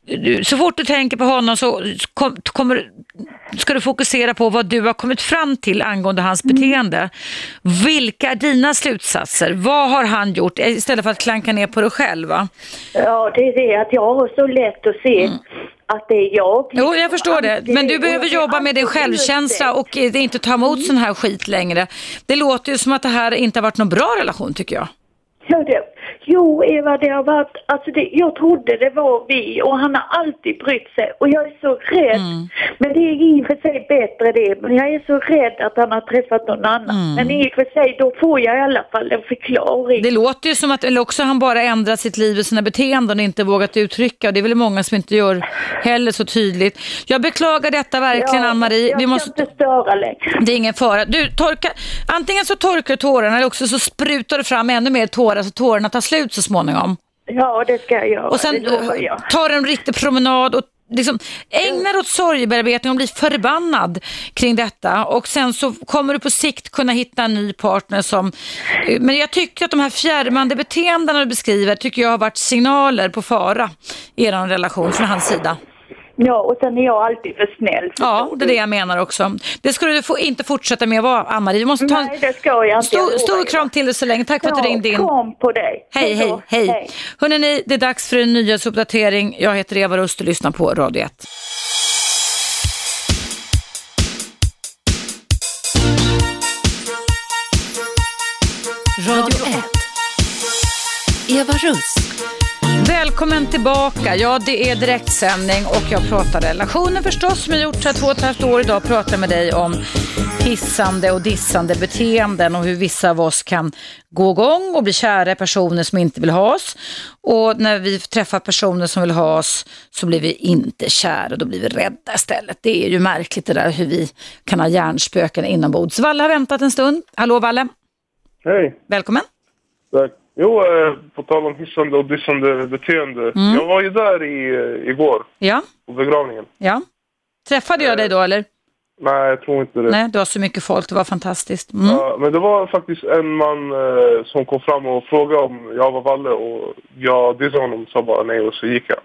du- så fort du tänker på honom så kom, kommer, ska du fokusera på vad du har kommit fram till angående hans beteende. Vilka är dina slutsatser? Vad har han gjort? Eh, Istället för att klanka ner på dig själv. Va? ja, det är det att jag har så lätt att se att det är jag. Mm. Jo, jag förstår det. Men du behöver jobba med din självkänsla och eh, inte ta emot sån här skit längre. Det låter ju som att det här inte har varit någon bra relation tycker jag. Ja, det, jo, Eva, det har varit, alltså det, jag trodde det var vi och han har alltid brytt sig och jag är så rädd. Mm. Men det är i och för sig bättre det, men jag är så rädd att han har träffat någon annan. Men i och för sig, då får jag i alla fall en förklaring. Mm. Det låter ju som att, eller också han bara ändrat sitt liv och sina beteenden och inte vågat uttrycka och det är väl många som inte gör heller så tydligt. Jag beklagar detta verkligen Ann-Marie. Jag Vi måste... inte störa längre. Det är ingen fara. Du, torka... Antingen så torkar du tårarna eller också så sprutar du fram ännu mer tårar så tårarna tar slut så småningom. Ja, det ska jag göra. Och sen lovar jag. eh, tar en riktig promenad och liksom ägna dig åt sorgebearbetning och bli förbannad kring detta. Och sen så kommer du på sikt kunna hitta en ny partner som... eh, Men jag tycker att de här fjärmande beteendena du beskriver tycker jag har varit signaler på fara i er relation från hans sida. Ja, och sen är jag alltid för snäll. Ja, det är du. det jag menar också. Det ska du få, inte fortsätta med att vara, Ann-Marie. Vi måste ta Nej, det ska jag inte. Stor, stor kram till dig så länge. Tack för att du ringde in. kram på dig. Hej, hej, då. hej. Hörrni, det är dags för en nyhetsuppdatering. Jag heter Eva Rust och lyssnar på Radio 1. Radio 1. Eva Russ. Välkommen tillbaka. Ja, det är direktsändning och jag pratar relationer förstås som jag gjort så här två och ett halvt år. Idag pratar jag med dig om hissande och dissande beteenden och hur vissa av oss kan gå igång och bli kära i personer som inte vill ha oss. Och när vi träffar personer som vill ha oss så blir vi inte kära, då blir vi rädda istället. Det är ju märkligt det där hur vi kan ha hjärnspöken inombords. Valle har väntat en stund. Hallå Valle, Hej, välkommen. tack. Jo, eh, på tal om hissande och dissande beteende. Jag var ju där i, eh, igår, Ja, på begravningen. ja. Träffade jag dig då eller? Nej, jag tror inte det. Nej, det var så mycket folk, det var fantastiskt. Mm. Ja, men det var faktiskt en man eh, som kom fram och frågade om jag var Valle och jag dissade honom sa bara nej och så gick jag.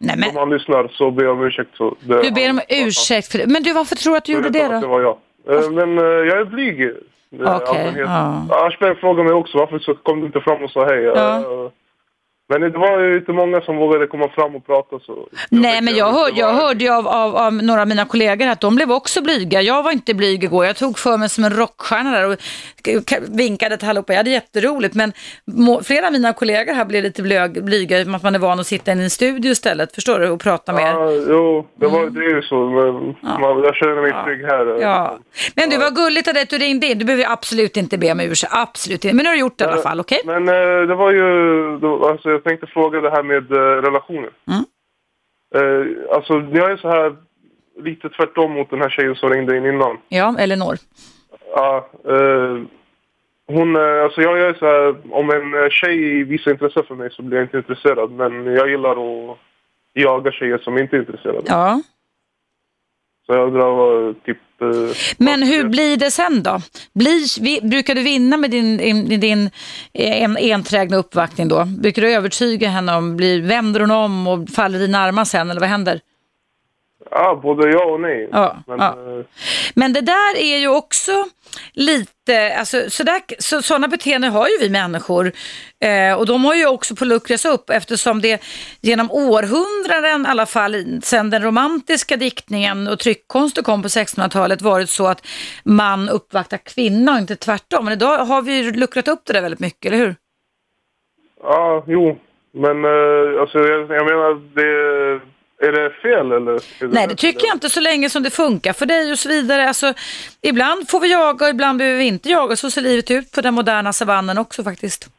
Nej, Om men, han lyssnar så ber jag om ursäkt. Så du ber om ursäkt för det. Men du, varför tror du att du Jag gjorde det att det då? var jag. Eh, Men eh, jag är blyg. Eh, Okej, allmänhet. ja. Aschberg frågade mig också varför så kom du inte fram och sa hej. Ja. Men det var ju inte många som vågade komma fram och prata så. Nej, men jag, hör, jag hörde ju av, av, av några av mina kollegor att de blev också blyga. Jag var inte blyg igår. Jag tog för mig som en rockstjärna där och vinkade till allihopa. Jag hade jätteroligt, men må, flera av mina kollegor här blev lite blög, blyga med att man är van att sitta i en studio istället, förstår du, och prata med er. Ja, jo, det, var, det är ju så. Men man, jag känner mig trygg här. Mm. Ja. Men du, var gulligt av dig att du ringde in. Du behöver absolut inte be om ursäkt. Absolut inte. Men nu har du gjort det i alla fall, okej? Men eh, det var ju, då, alltså jag tänkte fråga det här med eh, relationer. Mm. Eh, alltså jag är så här lite tvärtom mot den här tjejen som ringde in innan. Ja, Elinor. Ja, eh, hon, eh, alltså jag är så här, om en eh, tjej visar intresse för mig så blir jag inte intresserad. Men jag gillar att jaga tjejer som inte är intresserade. Ja. Så jag undrar vad typ... Eh, Men hur blir det sen då? Blir, vi, brukar du vinna med din, din, din en, enträgna uppvaktning då? Brukar du övertyga henne om, blir, vänder hon om och faller i dina armar sen eller vad händer? Ja, både ja och nej. Ja, Men, ja. eh, Men det där är ju också lite alltså sådär, så, sådana beteenden har ju vi människor. Eh, och de har ju också på luckras upp eftersom det genom århundraden i alla fall, sedan den romantiska diktningen och tryckkonsten kom på 1600-talet varit så att man uppvaktar kvinna och inte tvärtom. Men idag har vi ju luckrat upp det där väldigt mycket, eller hur? Ja, jo. Men eh, alltså, jag, jag menar, det, är det fel eller? Är Nej, det tycker jag inte så länge som det funkar för dig och så vidare. Alltså, ibland får vi jaga ibland behöver vi inte jaga. Så ser livet ut på den moderna savannen också faktiskt.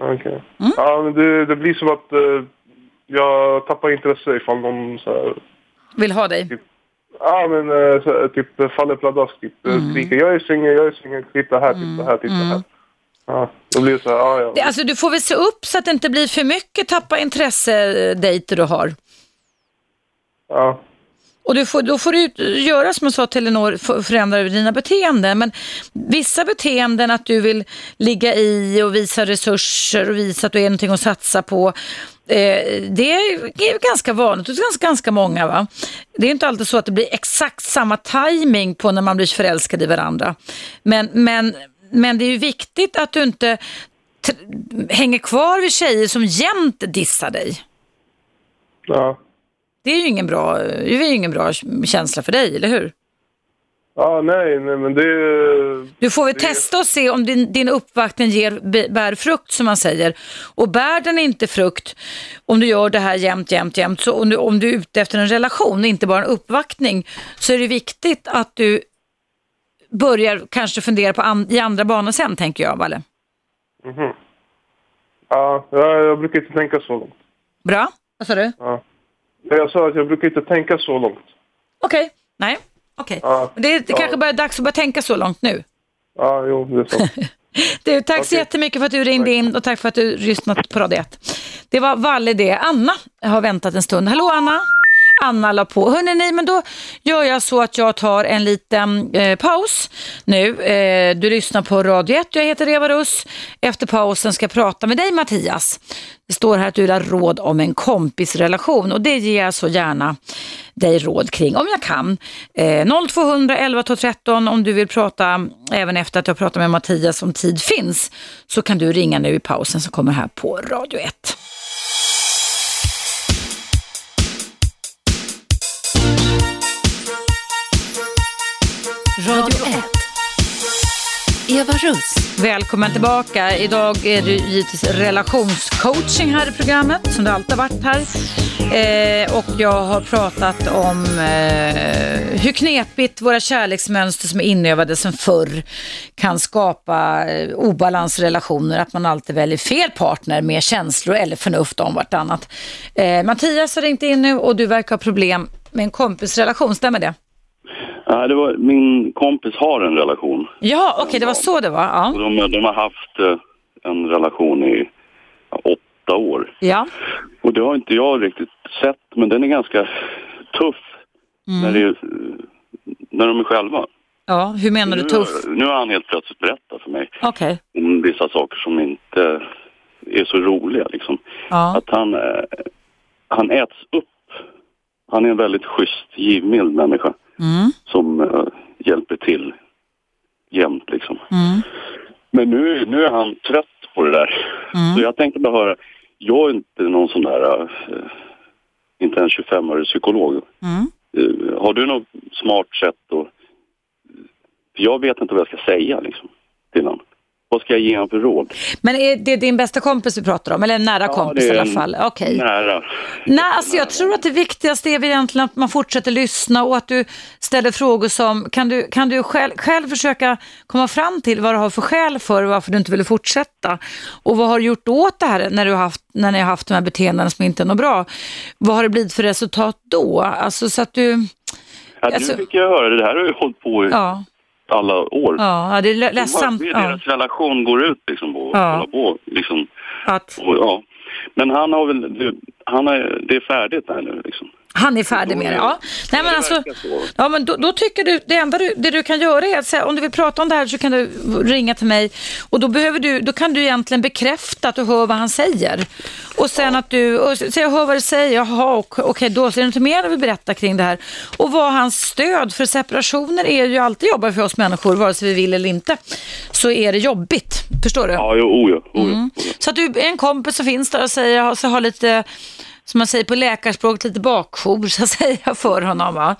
Okej. Ja, men det, det blir som att eh, jag tappar intresse ifall någon så här, Vill ha dig. Ja, men eh, så, här, typ faller pladask, typ mm. skriker jag är singel, jag är singel, titta här, titta här, titta här. Ja, då blir det så här, ja, ja. Det, alltså, du får väl se upp så att det inte blir för mycket tappa intresse-dejter du har. Ja. Och du får, då får du göra som jag sa f- förändra dina beteenden. Men vissa beteenden att du vill ligga i och visa resurser och visa att du är någonting att satsa på. Eh, det är ganska vanligt hos ganska, ganska många. Va? Det är inte alltid så att det blir exakt samma timing på när man blir förälskad i varandra. Men, men, men det är ju viktigt att du inte hänger kvar vid tjejer som jämt dissar dig. Ja. Det är ju ingen bra, det är ju ingen bra känsla för dig, eller hur? Ja, nej, nej, men det... Du får väl det- testa och se om din, din uppvaktning ger, bär frukt som man säger. Och bär den inte frukt, om du gör det här jämt, jämt, jämt, så om du, om du är ute efter en relation, inte bara en uppvaktning, så är det viktigt att du börjar kanske fundera på an, i andra banor sen, tänker jag, Valle. Mhm. Ja, jag, jag brukar inte tänka så långt. Bra, vad sa du? Ja. Jag sa att jag brukar inte tänka så långt. Okej, nej, okej. Ja. Det, är- det Ja. kanske bara är dags att börja tänka så långt nu. Ja, jo, det är sant. Du, tack så Okej. jättemycket för att du ringde in och tack för att du lyssnat på Radio 1. Det var Valle det. Anna har väntat en stund. Hallå Anna! Anna la på. Hörrni, nej, men då gör jag så att jag tar en liten eh, paus nu. Eh, du lyssnar på Radio 1. Jag heter Eva Russ. Efter pausen ska jag prata med dig Mattias. Det står här att du vill ha råd om en kompisrelation och det ger jag så gärna dig råd kring om jag kan. Eh, 0200 11 12 13 om du vill prata även efter att jag pratat med Mattias om tid finns så kan du ringa nu i pausen som kommer här på Radio 1. Radio 1. Eva Russ. Välkommen tillbaka. Idag är det givetvis relationscoaching här i programmet, som det alltid har varit här. Eh, och jag har pratat om eh, hur knepigt våra kärleksmönster som är inövade sedan förr kan skapa eh, obalans i relationer, att man alltid väljer fel partner med känslor eller förnuft om vartannat. Eh, Mattias har ringt in nu och du verkar ha problem med en kompisrelation, stämmer det? Ja, det var, min kompis har en relation. Ja, okej, det var så det var. Ja. De, de har haft eh, en relation i åtta år. ja. Och det har inte jag riktigt sett, men den är ganska tuff när, det är, när de är själva. Ja, hur menar du tuff? Nu, nu har han helt plötsligt berättat för mig Okej. om vissa saker som inte är så roliga. Liksom. Ja. Att han, eh, han äts upp. Han är en väldigt schysst, givmild människa Mm. som eh, hjälper till jämt. Liksom. Mm. Men nu, nu är han trött på det där. Mm. Så jag tänkte bara höra, jag är inte någon sån där, eh, inte en 25-årig psykolog. Mm. Eh, har du något smart sätt att... Jag vet inte vad jag ska säga liksom, till honom. Vad ska jag ge honom för råd? Men är det din bästa kompis vi pratar om? Eller en nära kompis det är i alla en fall? Okej. Nära. Nej, alltså jag tror att det viktigaste är egentligen att man fortsätter lyssna och att du ställer frågor som, kan du, kan du själv, själv försöka komma fram till vad du har för skäl för varför du inte vill fortsätta? Och vad har du gjort åt det här när, du har haft, när ni har haft de här beteenden som inte är något bra? Vad har det blivit för resultat då? Alltså så att du, Ja, Alltså- nu fick jag höra det. Det här har ju hållit på i ja, alla år. ja det är ledsamt. Det är Ja, deras relation går ut liksom på. Ja. På, liksom. att, Och, ja. Men han har väl, han är, det är färdigt där nu liksom. Han är färdig med det, ja. Nej, men alltså, ja, men då, då tycker du, det enda du, det du kan göra är att säga, om du vill prata om det här så kan du ringa till mig och då, behöver du, då kan du egentligen bekräfta att du hör vad han säger. Och sen att du, och, så jag hör vad du säger, jaha, okej, okay, då är det inte mer du vill berätta kring det här. Och vad hans stöd, för separationer är ju alltid jobbigt för oss människor, vare sig vi vill eller inte, så är det jobbigt. Förstår du? Ja, jo, ja, oh, mm. Så att du är en kompis som finns där och säger, så har lite som man säger på läkarspråk, lite bakjour så att säga för honom. Va?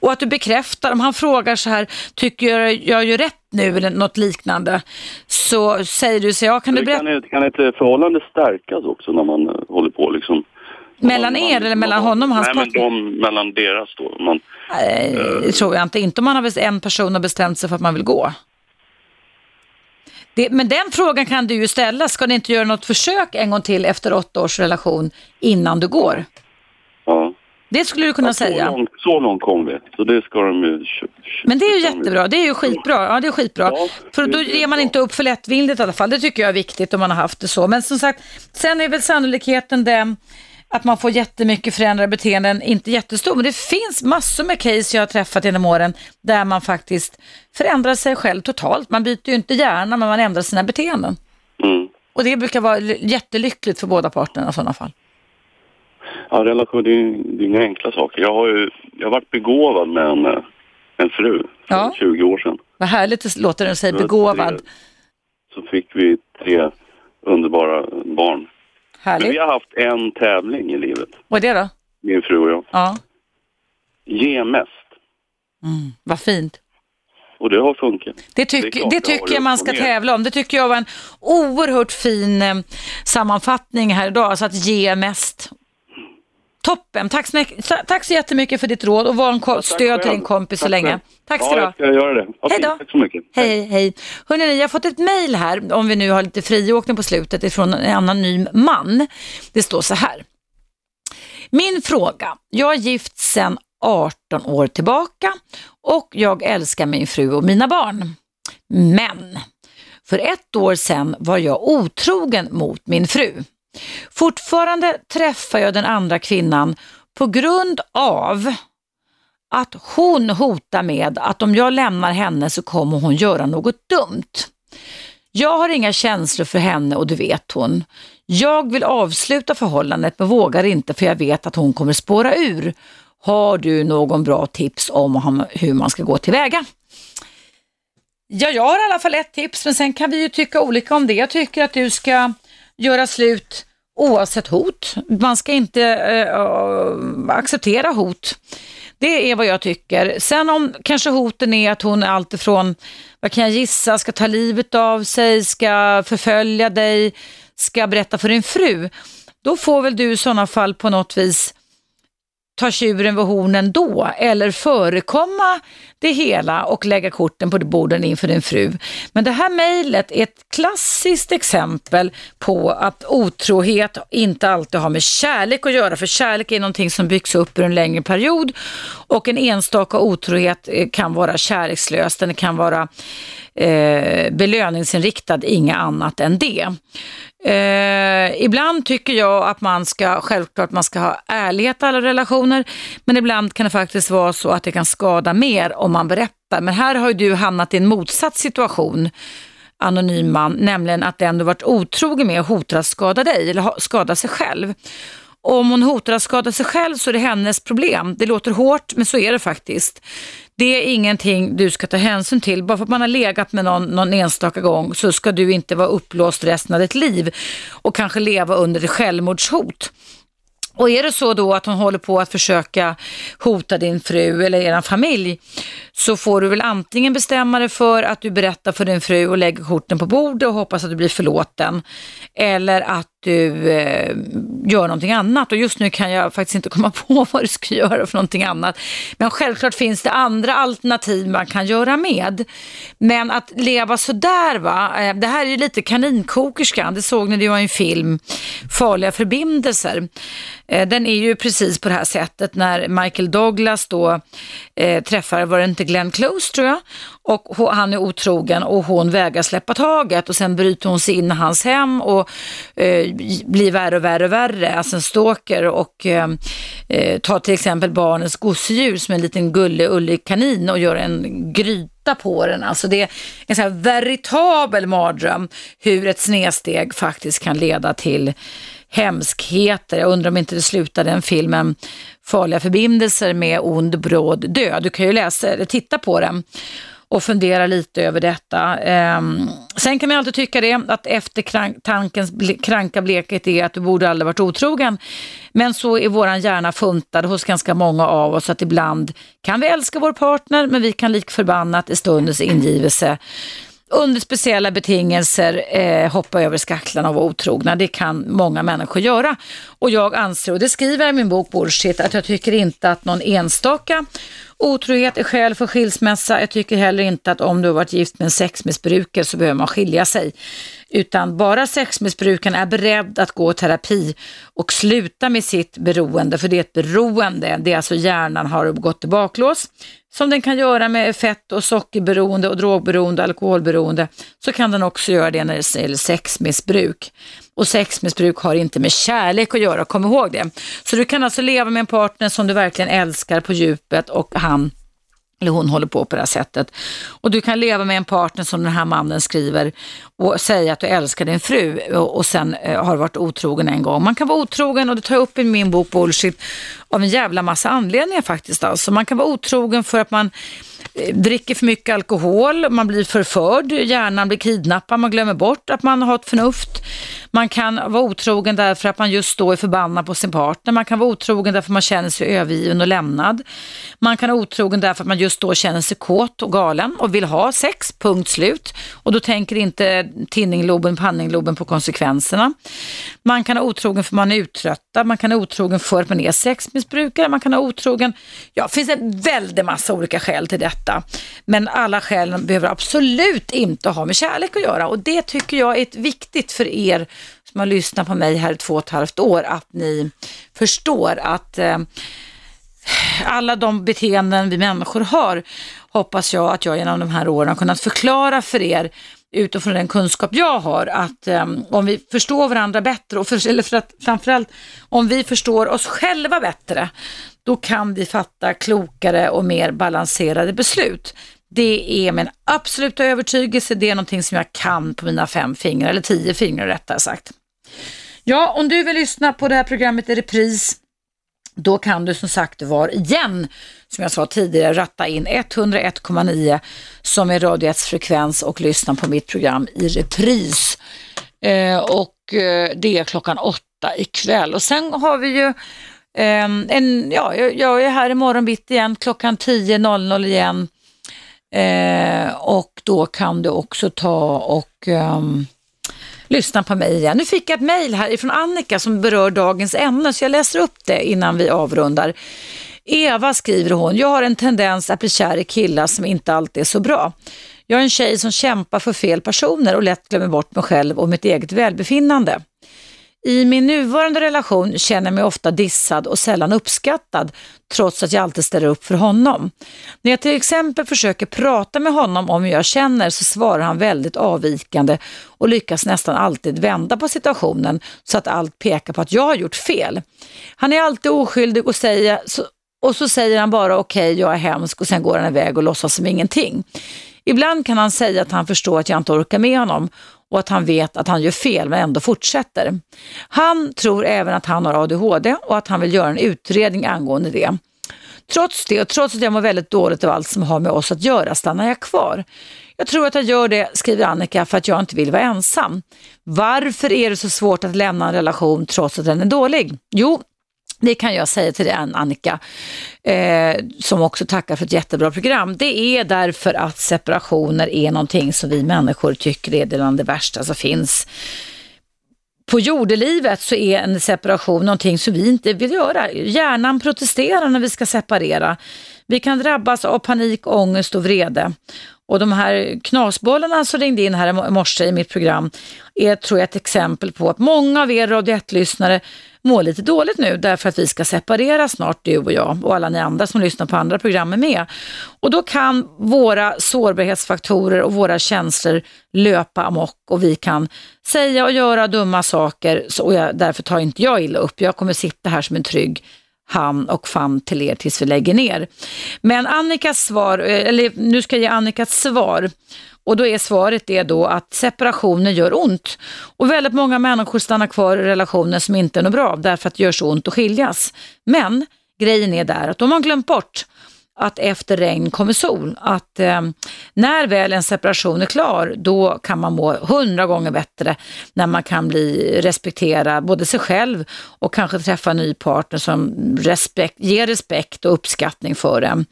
Och att du bekräftar, om han frågar så här, tycker jag jag gör rätt nu eller något liknande, så säger du så ja kan du berätta? Kan, kan ett förhållande stärkas också när man eh, håller på liksom? Mellan er eller mellan honom och hans Nej, men de, mellan deras då. Man, Nej, det tror jag inte. Inte om man har en person har bestämt sig för att man vill gå. Det, men den frågan kan du ju ställa. Ska ni inte göra något försök en gång till efter åtta års relation innan du går? Ja. Det skulle du kunna ja, så säga. Långt, så långt kom vi. Så det ska de ju... Men det är ju jättebra. Det är ju skitbra. Ja, det är skitbra. Ja, för då ger man inte upp för lättvindigt i alla fall. Det tycker jag är viktigt om man har haft det så. Men som sagt, sen är väl sannolikheten den att man får jättemycket förändrade beteenden, inte jättestor, men det finns massor med case jag har träffat genom åren där man faktiskt förändrar sig själv totalt. Man byter ju inte hjärna, men man ändrar sina beteenden. Mm. Och det brukar vara jättelyckligt för båda parterna i sådana fall. Ja, relation, det är, det är inga enkla saker. Jag har ju jag har varit begåvad med en, eh, en fru för Ja. 20 år sedan. Vad härligt det låter när du säger begåvad. Så fick vi tre underbara barn. Härligt. vi har haft en tävling i livet, Vad är det då? min fru och jag. Ja, Ge mest. mm, vad fint. Och det har funkat. Det, tyck, det det tycker jag man ska tävla om. Det tycker jag var en oerhört fin eh, sammanfattning här idag, alltså att ge mest. Toppen, tack så, tack så jättemycket för ditt råd och var en ko- stöd till din kompis så Tack länge. själv. Tack ska ja, du ha. jag ska göra det. Okej, Hej då. Tack så mycket. Hej, hej. Hörrni, jag har fått ett mejl här, om vi nu har lite friåkning på slutet, ifrån en anonym man. Det står så här. Min fråga. Jag är gift sedan 18 år tillbaka och jag älskar min fru och mina barn. Men för ett år sedan var jag otrogen mot min fru. Fortfarande träffar jag den andra kvinnan på grund av att hon hotar med att om jag lämnar henne så kommer hon göra något dumt. Jag har inga känslor för henne och det vet hon. Jag vill avsluta förhållandet men vågar inte för jag vet att hon kommer spåra ur. Har du någon bra tips om hur man ska gå tillväga? Ja, jag har i alla fall ett tips, men sen kan vi ju tycka olika om det. Jag tycker att du ska göra slut oavsett hot. Man ska inte äh, acceptera hot. Det är vad jag tycker. Sen om kanske hoten är att hon är alltifrån, vad kan jag gissa, ska ta livet av sig, ska förfölja dig, ska berätta för din fru. Då får väl du i sådana fall på något vis ta tjuren vid hornen då eller förekomma det hela och lägga korten på borden inför din fru. Men det här mejlet är ett klassiskt exempel på att otrohet inte alltid har med kärlek att göra, för kärlek är någonting som byggs upp ur en längre period och en enstaka otrohet eh, kan vara kärlekslös, den kan vara eh, belöningsinriktad, inga annat än det. Eh, ibland tycker jag att man ska, självklart man ska ha ärlighet i alla relationer, men ibland kan det faktiskt vara så att det kan skada mer om man berättar. Men här har ju du hamnat i en motsatt situation, anonym man, nämligen att den du varit otrogen med hotar att skada dig eller skada sig själv. Om hon hotar att skada sig själv så är det hennes problem. Det låter hårt, men så är det faktiskt. Det är ingenting du ska ta hänsyn till. Bara för att man har legat med någon, någon enstaka gång så ska du inte vara upplåst resten av ditt liv och kanske leva under ett självmordshot. Och är det så då att hon håller på att försöka hota din fru eller er familj så får du väl antingen bestämma dig för att du berättar för din fru och lägger korten på bordet och hoppas att du blir förlåten. Eller att du eh, gör någonting annat och just nu kan jag faktiskt inte komma på vad du ska göra för någonting annat. Men självklart finns det andra alternativ man kan göra med. Men att leva sådär va, eh, det här är ju lite kaninkokerskan, det såg ni det var en film, Farliga förbindelser. Eh, den är ju precis på det här sättet när Michael Douglas då eh, träffar, var det inte Glenn Close tror jag. Och han är otrogen och hon vägrar släppa taget och sen bryter hon sig in i hans hem och eh, blir värre och värre och värre, alltså en stalker och eh, eh, tar till exempel barnens gosedjur som en liten gullig ullig kanin och gör en gryta på den. Alltså det är en sån här veritabel mardröm hur ett snedsteg faktiskt kan leda till hemskheter. Jag undrar om inte det slutade den filmen Farliga förbindelser med ond bråd död. Du kan ju läsa eller titta på den och fundera lite över detta. Ehm, sen kan man alltid tycka det, att eftertankens kranka blekhet är att du borde aldrig varit otrogen. Men så är våran hjärna funtad hos ganska många av oss att ibland kan vi älska vår partner men vi kan lik förbannat i stundens ingivelse under speciella betingelser eh, hoppa över skacklarna och vara otrogna. Det kan många människor göra. Och jag anser, och det skriver jag i min bok Bullshit, att jag tycker inte att någon enstaka otrohet är skäl för skilsmässa. Jag tycker heller inte att om du har varit gift med en sexmissbrukare så behöver man skilja sig. Utan bara sexmissbrukaren är beredd att gå terapi och sluta med sitt beroende, för det är ett beroende. Det är alltså hjärnan har gått i baklås som den kan göra med fett och sockerberoende och drogberoende, och alkoholberoende, så kan den också göra det när det gäller sexmissbruk. Och sexmissbruk har inte med kärlek att göra, kom ihåg det. Så du kan alltså leva med en partner som du verkligen älskar på djupet och han eller hon håller på på det här sättet. Och du kan leva med en partner som den här mannen skriver och säga att du älskar din fru och, och sen eh, har varit otrogen en gång. Man kan vara otrogen och det tar jag upp i min bok Bullshit av en jävla massa anledningar faktiskt. Alltså. Man kan vara otrogen för att man eh, dricker för mycket alkohol, man blir förförd, hjärnan blir kidnappad, man glömmer bort att man har ett förnuft. Man kan vara otrogen därför att man just då är förbannad på sin partner. Man kan vara otrogen därför att man känner sig övergiven och lämnad. Man kan vara otrogen därför att man just då känner sig kåt och galen och vill ha sex, punkt slut. Och då tänker inte tinningloben, panningloben på konsekvenserna. Man kan vara otrogen för att man är uttröttad. Man kan vara otrogen för att man är sex, missbrukare, Man kan ha otrogen, ja, det finns en väldig massa olika skäl till detta. Men alla skälen behöver absolut inte ha med kärlek att göra och det tycker jag är viktigt för er som har lyssnat på mig här i två och ett halvt år, att ni förstår att eh, alla de beteenden vi människor har hoppas jag att jag genom de här åren har kunnat förklara för er utifrån den kunskap jag har att um, om vi förstår varandra bättre och för, eller för att, framförallt om vi förstår oss själva bättre, då kan vi fatta klokare och mer balanserade beslut. Det är min absoluta övertygelse. Det är någonting som jag kan på mina fem fingrar, eller tio fingrar rättare sagt. Ja, om du vill lyssna på det här programmet i repris, då kan du som sagt var igen, som jag sa tidigare, ratta in 101,9 som är Radio 1 frekvens och lyssna på mitt program i repris. Eh, och eh, det är klockan åtta ikväll. Och sen har vi ju eh, en, ja, jag är här imorgon bitti igen klockan 10.00 igen Eh, och då kan du också ta och um, lyssna på mig igen. Nu fick jag ett mejl här ifrån Annika som berör dagens ämne, så jag läser upp det innan vi avrundar. Eva skriver hon, jag har en tendens att bli kär i killar som inte alltid är så bra. Jag är en tjej som kämpar för fel personer och lätt glömmer bort mig själv och mitt eget välbefinnande. I min nuvarande relation känner jag mig ofta dissad och sällan uppskattad trots att jag alltid ställer upp för honom. När jag till exempel försöker prata med honom om hur jag känner så svarar han väldigt avvikande och lyckas nästan alltid vända på situationen så att allt pekar på att jag har gjort fel. Han är alltid oskyldig och, säger, och så säger han bara okej, okay, jag är hemsk och sen går han iväg och låtsas som ingenting. Ibland kan han säga att han förstår att jag inte orkar med honom och att han vet att han gör fel men ändå fortsätter. Han tror även att han har ADHD och att han vill göra en utredning angående det. Trots det och trots att jag mår väldigt dåligt av allt som har med oss att göra stannar jag kvar. Jag tror att jag gör det, skriver Annika, för att jag inte vill vara ensam. Varför är det så svårt att lämna en relation trots att den är dålig? Jo, det kan jag säga till dig Annika, eh, som också tackar för ett jättebra program. Det är därför att separationer är någonting som vi människor tycker är bland det värsta som finns. På jordelivet så är en separation någonting som vi inte vill göra. Hjärnan protesterar när vi ska separera. Vi kan drabbas av panik, ångest och vrede. Och de här knasbollarna som ringde in här i morse i mitt program är tror jag ett exempel på att många av er Radio 1-lyssnare mår lite dåligt nu därför att vi ska separera snart du och jag och alla ni andra som lyssnar på andra program är med. Och då kan våra sårbarhetsfaktorer och våra känslor löpa amok och vi kan säga och göra dumma saker och jag, därför tar inte jag illa upp. Jag kommer sitta här som en trygg hamn och famn till er tills vi lägger ner. Men Annikas svar, eh, eller nu ska jag ge Annikas svar och då är svaret det då att separationer gör ont. Och väldigt många människor stannar kvar i relationer som inte är något bra därför att det gör så ont att skiljas. Men grejen är där att de har glömt bort att efter regn kommer sol. Att eh, när väl en separation är klar, då kan man må hundra gånger bättre när man kan bli respektera både sig själv och kanske träffa en ny partner som respekt, ger respekt och uppskattning för en.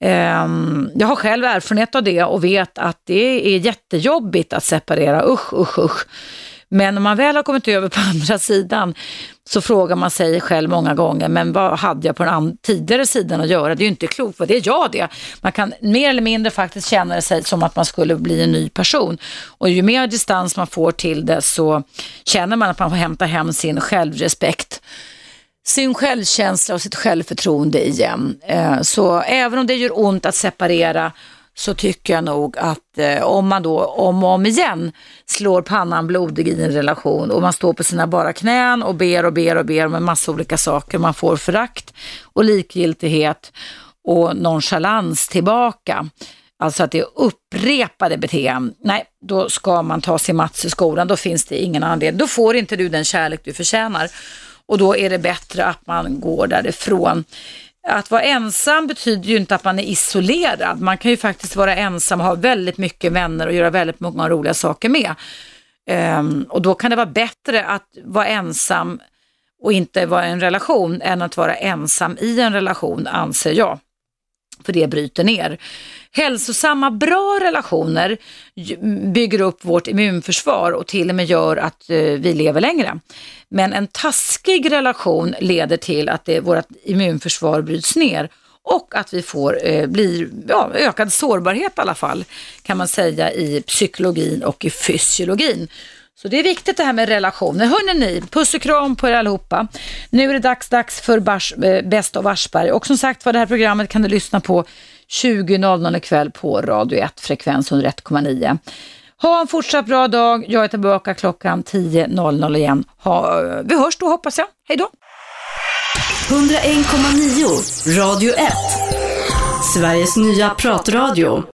Ehm, jag har själv erfarenhet av det och vet att det är jättejobbigt att separera, usch, usch, usch. Men när man väl har kommit över på andra sidan så frågar man sig själv många gånger, men vad hade jag på den tidigare sidan att göra? Det är ju inte klokt, vad det är jag det? Man kan mer eller mindre faktiskt känna sig som att man skulle bli en ny person. Och ju mer distans man får till det så känner man att man får hämta hem sin självrespekt sin självkänsla och sitt självförtroende igen. Eh, så även om det gör ont att separera så tycker jag nog att eh, om man då om och om igen slår pannan blodig i en relation och man står på sina bara knän och ber och ber och ber om en massa olika saker. Man får förakt och likgiltighet och nonchalans tillbaka. Alltså att det är upprepade beteenden. Nej, då ska man ta sig mats i skolan. Då finns det ingen anledning. Då får inte du den kärlek du förtjänar. Och då är det bättre att man går därifrån. Att vara ensam betyder ju inte att man är isolerad. Man kan ju faktiskt vara ensam och ha väldigt mycket vänner och göra väldigt många roliga saker med. Um, och då kan det vara bättre att vara ensam och inte vara i en relation än att vara ensam i en relation, anser jag. För det bryter ner. Hälsosamma, bra relationer bygger upp vårt immunförsvar och till och med gör att eh, vi lever längre. Men en taskig relation leder till att det, vårt immunförsvar bryts ner och att vi får eh, blir, ja, ökad sårbarhet i alla fall kan man säga i psykologin och i fysiologin. Så det är viktigt det här med relationer. Hörrni ni, puss och kram på er allihopa. Nu är det dags, dags för Bars, eh, Bäst av Aschberg och som sagt var det här programmet kan du lyssna på 20.00 ikväll på Radio 1, frekvens 101,9. Ha en fortsatt bra dag. Jag är tillbaka klockan 10.00 igen. Ha, eh, vi hörs då hoppas jag. Hej då! 101,9 Radio 1 Sveriges nya pratradio